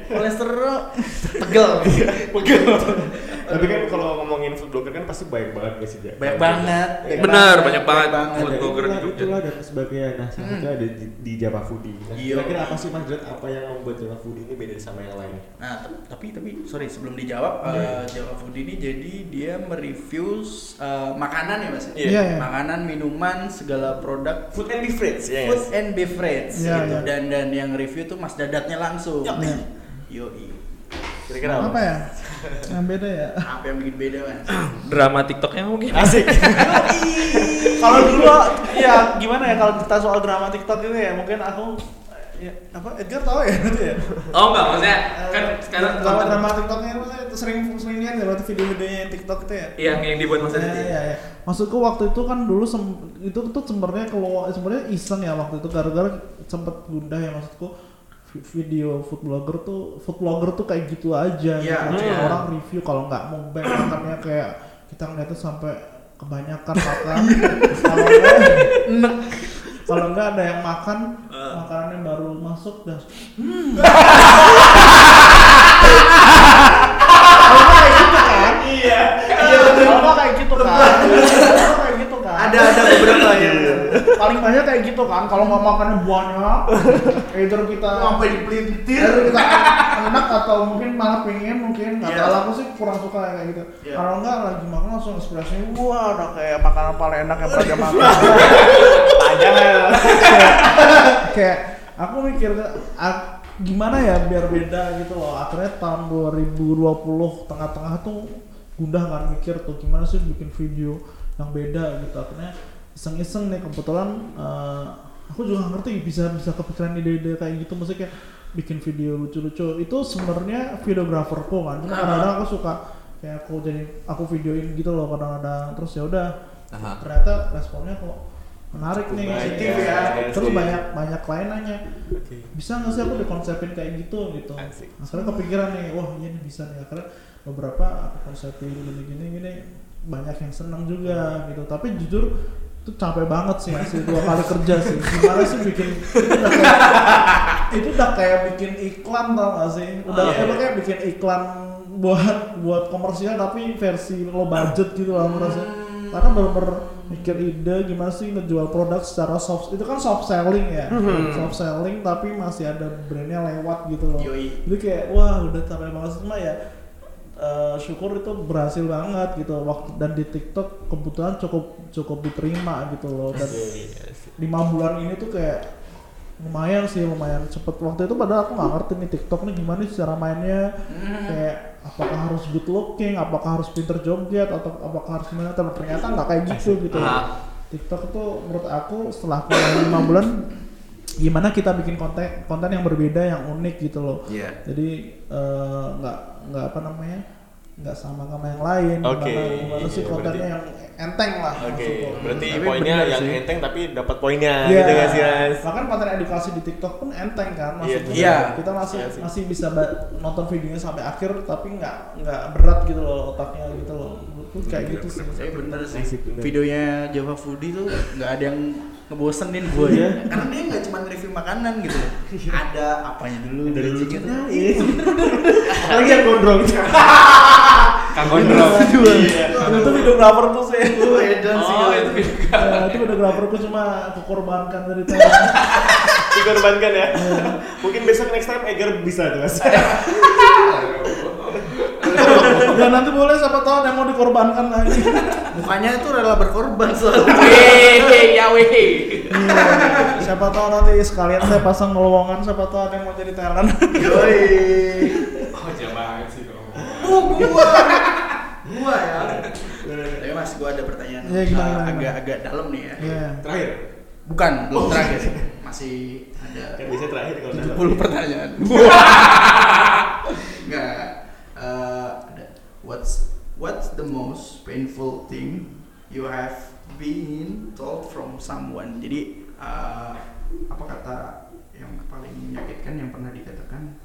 S5: kolesterol, pegel. Pegel.
S4: Tapi kan kalau ngomongin food blogger kan pasti banyak banget guys ya.
S5: Banyak banget.
S3: Benar, banyak banget
S5: banget.
S3: food blogger di
S4: itulah,
S3: Jogja.
S4: itulah dan sebagainya. Nah, salah satu ada di, di Java Foodie. Nah,
S5: Iya.
S4: kira-kira apa sih Mas Drat, apa yang membuat Java Foodie ini beda sama yang lain?
S5: Nah, tapi tapi sorry sebelum dijawab eh, Java Food ini jadi dia mereview eh, makanan ya Mas.
S4: Iya.
S1: Iya, iya.
S5: Makanan, minuman, segala produk
S4: Food and beverage, ya.
S5: food and beverage
S1: Iya,
S5: gitu.
S1: iya.
S5: Dan dan yang review tuh Mas Dadatnya langsung.
S1: Iya.
S5: Yoi.
S4: Kira-kira
S1: apa ya yang beda ya
S5: Apa yang bikin beda Mas?
S3: Drama TikToknya mungkin.
S4: Asik.
S8: Kalau dulu ya gimana ya kalau kita soal drama TikTok ini ya mungkin aku ya, apa Edgar tahu ya itu ya.
S3: Oh enggak, maksudnya kan sekarang
S8: drama
S3: konten
S8: drama TikToknya itu saya itu sering sering lihat ya waktu video-videonya yang TikTok itu ya.
S3: yang yang dibuat Mas
S1: Iya,
S3: Adit.
S1: iya, iya. Maksudku waktu itu kan dulu sem- itu tuh sebenarnya kalau sebenarnya iseng ya waktu itu gara-gara sempet gundah ya maksudku video food blogger tuh food blogger tuh kayak gitu aja
S5: Iya,
S1: gitu.
S5: iya.
S1: orang review kalau nggak mau bank makannya kayak kita ngeliatnya sampai kebanyakan makan. Kalau enggak kalau enggak ada yang makan makanannya baru masuk dan nggak kayak gitu kan. Iya. Iya nggak kayak gitu kan. Nggak kayak gitu kan
S5: Ada ada beberapa ya.
S1: Paling banyak kayak gitu kan kalau nggak makannya banyak either kita
S5: Sampai dipelintir.
S1: either kita enak atau mungkin malah pengen mungkin nggak
S5: Iya.
S1: tahu aku sih kurang suka kayak gitu
S5: Iya.
S1: kalau nggak lagi makan langsung ekspresinya
S8: Wah, udah kayak makanan paling enak yang pernah dia makan.
S4: Panjang ya.
S1: kayak aku mikir ah, gimana ya biar beda gitu loh akhirnya tahun 2020 tengah-tengah tuh gundah kan mikir tuh gimana sih bikin video yang beda gitu akhirnya iseng-iseng nih kebetulan eh, aku juga ngerti bisa bisa kepikiran ide-ide kayak gitu. Maksudnya kayak bikin video lucu-lucu. Itu sebenarnya videograferku kan. Cuma kadang-kadang aku suka kayak aku jadi aku videoin gitu loh kadang-kadang. Terus ya udah ternyata responnya kok menarik nih
S4: Baik,
S1: positif
S4: ya.
S1: ya
S4: Iya
S1: terus banyak banyak klien nanya
S4: Oke.
S1: bisa nggak sih aku dikonsepin kayak gitu gitu?
S4: Asik.
S1: akhirnya kepikiran nih wah iya nih bisa nih. Akhirnya beberapa aku konsepin gini gini. Gini banyak yang senang juga gitu. Tapi jujur itu capek banget sih masih dua kali kerja sih. Gimana sih bikin itu udah kayak, itu udah kayak bikin iklan tau gak sih? Udah
S3: Oh, iya,
S1: emang kayak bikin iklan buat buat komersial tapi versi low budget gitu lah aku rasa. Karena bener-bener mikir ide gimana sih ngejual produk secara soft itu kan soft selling ya. Soft selling tapi masih ada brandnya lewat gitu loh.
S5: Yoi.
S1: jadi kayak wah udah capek banget cuma ya eh, syukur itu berhasil banget gitu. Waktu dan di TikTok kebetulan cukup cukup diterima gitu loh. Dan lima bulan ini tuh kayak lumayan sih lumayan cepet. Waktu itu padahal aku nggak ngerti nih TikTok nih gimana sih cara mainnya. Kayak apakah harus good looking apakah harus pinter joget atau apakah harus gimana. Tapi ternyata nggak kayak gitu gitu.
S3: Ah.
S1: TikTok itu menurut aku setelah kurang lima bulan gimana kita bikin konten konten yang berbeda yang unik gitu loh.
S5: Iya.
S1: jadi eh, nggak nggak apa namanya nggak sama sama yang lain
S4: Oke,
S1: gimana, gimana sih
S4: iya,
S1: kontennya yang enteng lah
S4: Oke,
S1: maksudku.
S4: berarti
S1: Tapi
S4: poinnya yang
S1: sih.
S4: enteng tapi dapat poinnya
S1: Iya.
S4: gitu nggak sih Mas?
S1: Bahkan konten edukasi di TikTok pun enteng kan
S4: Iya,
S1: maksudnya.
S5: iya.
S1: Kita masih
S4: Iya sih.
S1: masih bisa ba- nonton videonya sampai akhir tapi nggak nggak berat gitu loh otaknya gitu loh. Menurutku kayak gitu sih.
S5: Tapi bener sih. Videonya Java Foodie tuh nggak ada yang ngebosenin gue ya. Karena dia nggak cuma review makanan gitu. ada apanya dulu.
S4: Dari
S5: tuh.
S4: iya. Apalagi yang gondrong.
S3: Kang Gondrong.
S1: Itu videografer tuh sih.
S5: Oh, edan sih.
S3: Oh,
S5: itu.
S3: itu
S1: itu videograferku cuma kukorbankan dari tadi.
S4: Dikorbankan ya. Mungkin besok next time Eger bisa tuh Mas.
S1: ya nanti boleh siapa tahu ada yang mau dikorbankan lagi.
S5: Mukanya itu rela berkorban selalu.
S3: Weh, ya weh.
S1: Iya. siapa tahu nanti sekalian saya pasang lowongan siapa tahu ada yang mau jadi talent.
S5: Yoi.
S3: Oh, jangan sih kalau
S5: Oh, gua. Gua ya. Tapi mas, gua ada pertanyaan
S1: Iya, gimana,
S5: uh,
S1: gimana,
S5: agak-agak dalam nih ya.
S1: Iya.
S4: Terakhir.
S5: Bukan, belum terakhir. Masih ada
S4: Kan biasanya terakhir kalau dalam.
S5: 70 pertanyaan. Enggak. Eh, what's what's the most painful thing you have been told from someone. Jadi uh, apa kata yang paling menyakitkan yang pernah dikatakan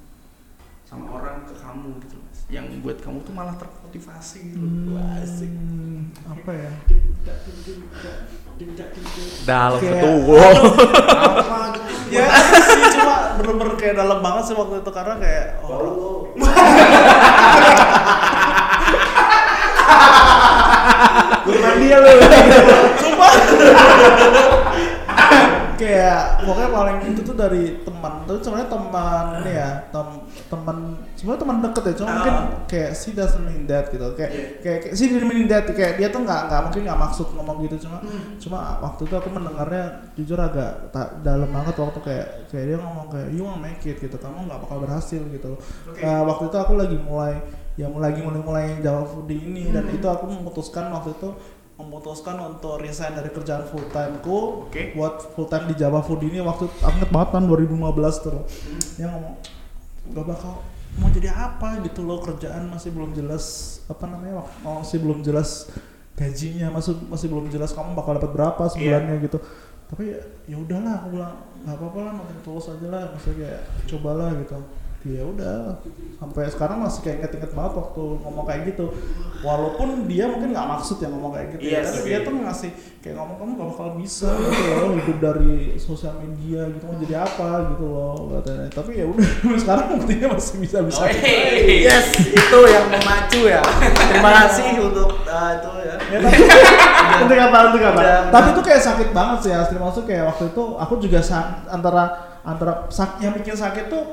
S5: sama orang ke kamu gitu mas yang buat kamu tuh malah termotivasi gitu Wah, asik
S1: Hmm, apa ya?
S3: Dalam betul.
S5: apa gitu
S1: Ya sih cuma bener-bener kayak dalam banget sih waktu itu karena kayak oh,
S4: Gua dia lu.
S1: Sumpah. kayak pokoknya paling itu tuh dari teman. Tuh sebenarnya teman ini ya tem teman sebenarnya teman deket ya. Cuma mungkin kayak she doesn't mean that gitu. Kayak kayak, kayak she didn't mean that. Kayak dia tuh nggak nggak mungkin nggak maksud ngomong gitu. Cuma cuma waktu itu aku mendengarnya jujur agak tak dalam banget waktu kayak kayak dia ngomong kayak you won't make it gitu. Kamu nggak bakal berhasil gitu. Eh, waktu itu aku lagi mulai ya mulai lagi mulai mulai jawab foodie ini. Dan itu aku memutuskan waktu itu memutuskan untuk resign dari kerjaan full timeku
S5: Oke.
S1: buat full time di Java Food ini waktu inget banget tahun 2015 tuh. Dia ngomong gak bakal mau jadi apa gitu loh kerjaan masih belum jelas apa namanya oh, masih belum jelas gajinya masih masih belum jelas kamu bakal dapat berapa sebulannya gitu. Tapi ya udahlah aku bilang nggak apa-apa lah nothing tulus aja lah. Maksudnya kayak cobalah gitu ya udah sampai sekarang masih kayak inget-inget banget waktu ngomong kayak gitu walaupun dia mungkin nggak maksud ya ngomong kayak gitu ya
S5: Iya
S1: tapi
S5: sih.
S1: dia tuh ngasih kayak ngomong kamu gak bakal bisa gitu loh hidup dari sosial media gitu mau jadi apa gitu loh katanya tapi ya udah sekarang buktinya masih bisa bisa
S5: yes itu yang memacu ya terima kasih untuk uh, itu ya
S1: Ya, tapi,
S4: Untuk apa? Untuk apa?
S5: Udah.
S1: tapi itu kayak sakit banget sih asli maksud kayak waktu itu aku juga antara antara sak yang bikin sakit tuh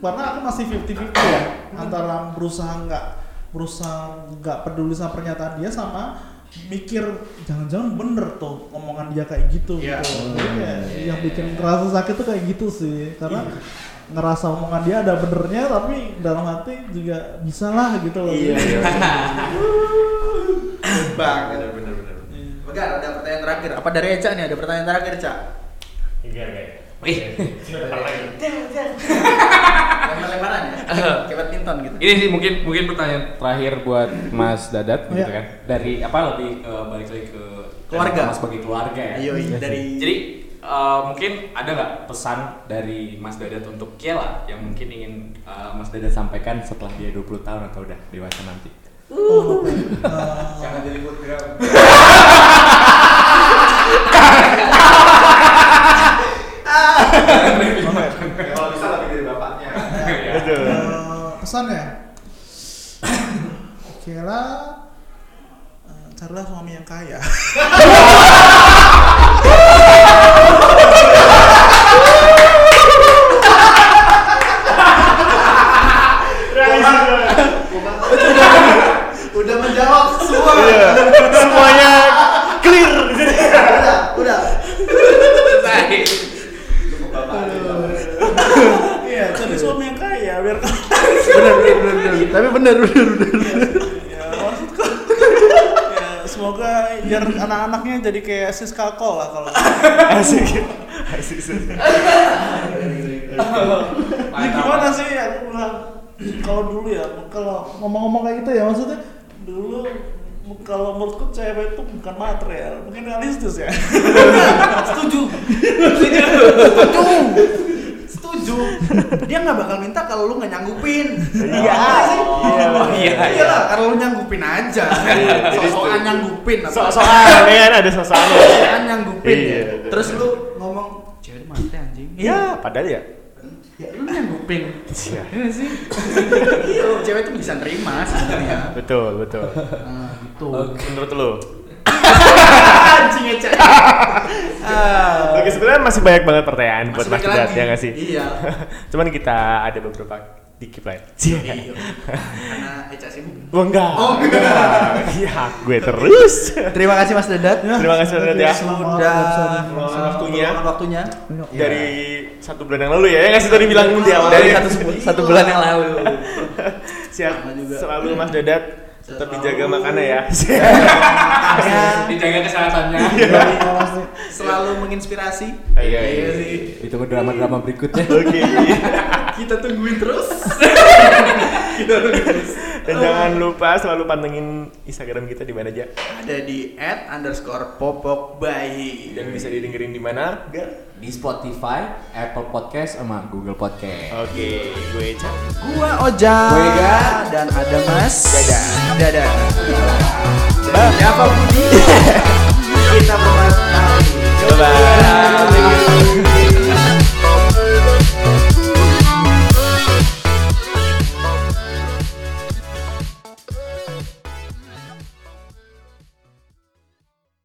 S1: karena aku masih 50-50 ya antara berusaha nggak berusaha nggak peduli sama pernyataan dia sama mikir jangan-jangan bener tuh omongan dia kayak gitu.
S5: Iya.
S1: gitu. Jadi kayak yang bikin kerasa sakit tuh kayak gitu sih. Karena ngerasa omongan dia ada benernya tapi dalam hati juga bisa lah gitu loh.
S5: Iya, bang bener bener bener. Begar, ada pertanyaan terakhir. Apa dari Eca nih? Ada pertanyaan terakhir Cak
S4: Enggak, enggak.
S3: Wih.
S4: Lagi.
S5: lempar-lemparan ya kayak gitu
S3: Ini sih mungkin mungkin pertanyaan terakhir buat Mas Dadat
S1: Oh,
S3: gitu
S1: iya.
S3: kan. Dari apa lebih ke balik lagi ke
S5: Keluarga.
S3: Mas sebagai keluarga ya.
S5: dari
S3: Jadi eh, mungkin ada nggak pesan dari Mas Dadat untuk Kiela yang mungkin ingin eh, Mas Dadat sampaikan setelah dia 20 tahun atau udah dewasa nanti?
S1: Eh,
S5: jangan jadi foodgram kalau bisa lebih dari bapaknya.
S4: Betul.
S1: Eh, pesan ya? Oke lah carilah suami yang kaya.
S5: Udah menjawab semua.
S4: Iya. Semuanya clear.
S5: udah udah
S1: iya cari suami yang kaya biar
S5: bener bener bener bener. Tapi bener bener bener
S1: ya maksudku ya semoga biar anak-anaknya jadi kayak Siska Kol lah kalau
S4: Asik. Asik. asik.
S1: ya gimana sih aku bilang kalau dulu ya kalau ngomong-ngomong kayak gitu ya maksudnya dulu kalau menurutku cewek itu bukan material mungkin realistis ya
S5: setuju setuju setuju dia nggak bakal minta kalau lu nggak nyanggupin. Iya.
S3: Oh, iya,
S5: iya lah kalau lu nyanggupin aja. Soal nyanggupin
S4: ya kan ada sosokan.
S5: soal nyanggupin
S4: Iya,
S5: ya. terus lu ngomong cewek mati anjing.
S4: Ya, padahal ya.
S5: ya lu nyanggupin.
S4: Iya.
S5: Iya sih? Iya cewek tuh bisa nerima sebenarnya.
S4: Betul, betul.
S5: nah gitu.
S4: Menurut lu?
S5: anjing ya cewek Ah.
S4: Oke, sebenarnya masih banyak banget pertanyaan buat Mas
S5: lagi.
S4: ya nggak sih?
S5: Iya.
S4: Cuman kita ada beberapa dikit lah. ya.
S5: Iya. Karena Eca sibuk.
S4: Oh enggak.
S5: Oh, enggak.
S4: Iya, gue terus.
S5: Terima kasih Mas Dadat.
S4: Terima kasih Mas Dadat ya.
S5: Sudah
S4: Meluangkan waktunya.
S5: meluangkan waktunya.
S4: Dari satu bulan yang lalu ya, ya nggak sih tadi bilang di awal.
S3: Dari
S4: ya?
S3: satu satu bulan yang lalu.
S4: Siap. Selalu Mas Dadat tetap dijaga makannya ya.
S3: Dijaga kesehatannya.
S5: Selalu menginspirasi.
S4: Iya, iya.
S5: sih.
S3: Itu drama-drama berikutnya.
S4: Oke.
S5: Kita tungguin terus. Kita tungguin terus.
S4: Dan jangan lupa selalu pantengin Instagram kita di mana aja.
S5: Ada di underscore popok bayi.
S4: Dan bisa didengerin di mana? Gak?
S3: Di Spotify, Apple Podcast sama Google Podcast.
S4: Oke, gue Eca.
S5: Gua Oja.
S3: Gue Ega.
S5: Dan ada Mas.
S4: Dadah.
S5: Dadah. Siapa Budi? Kita bahas
S4: Bye-bye.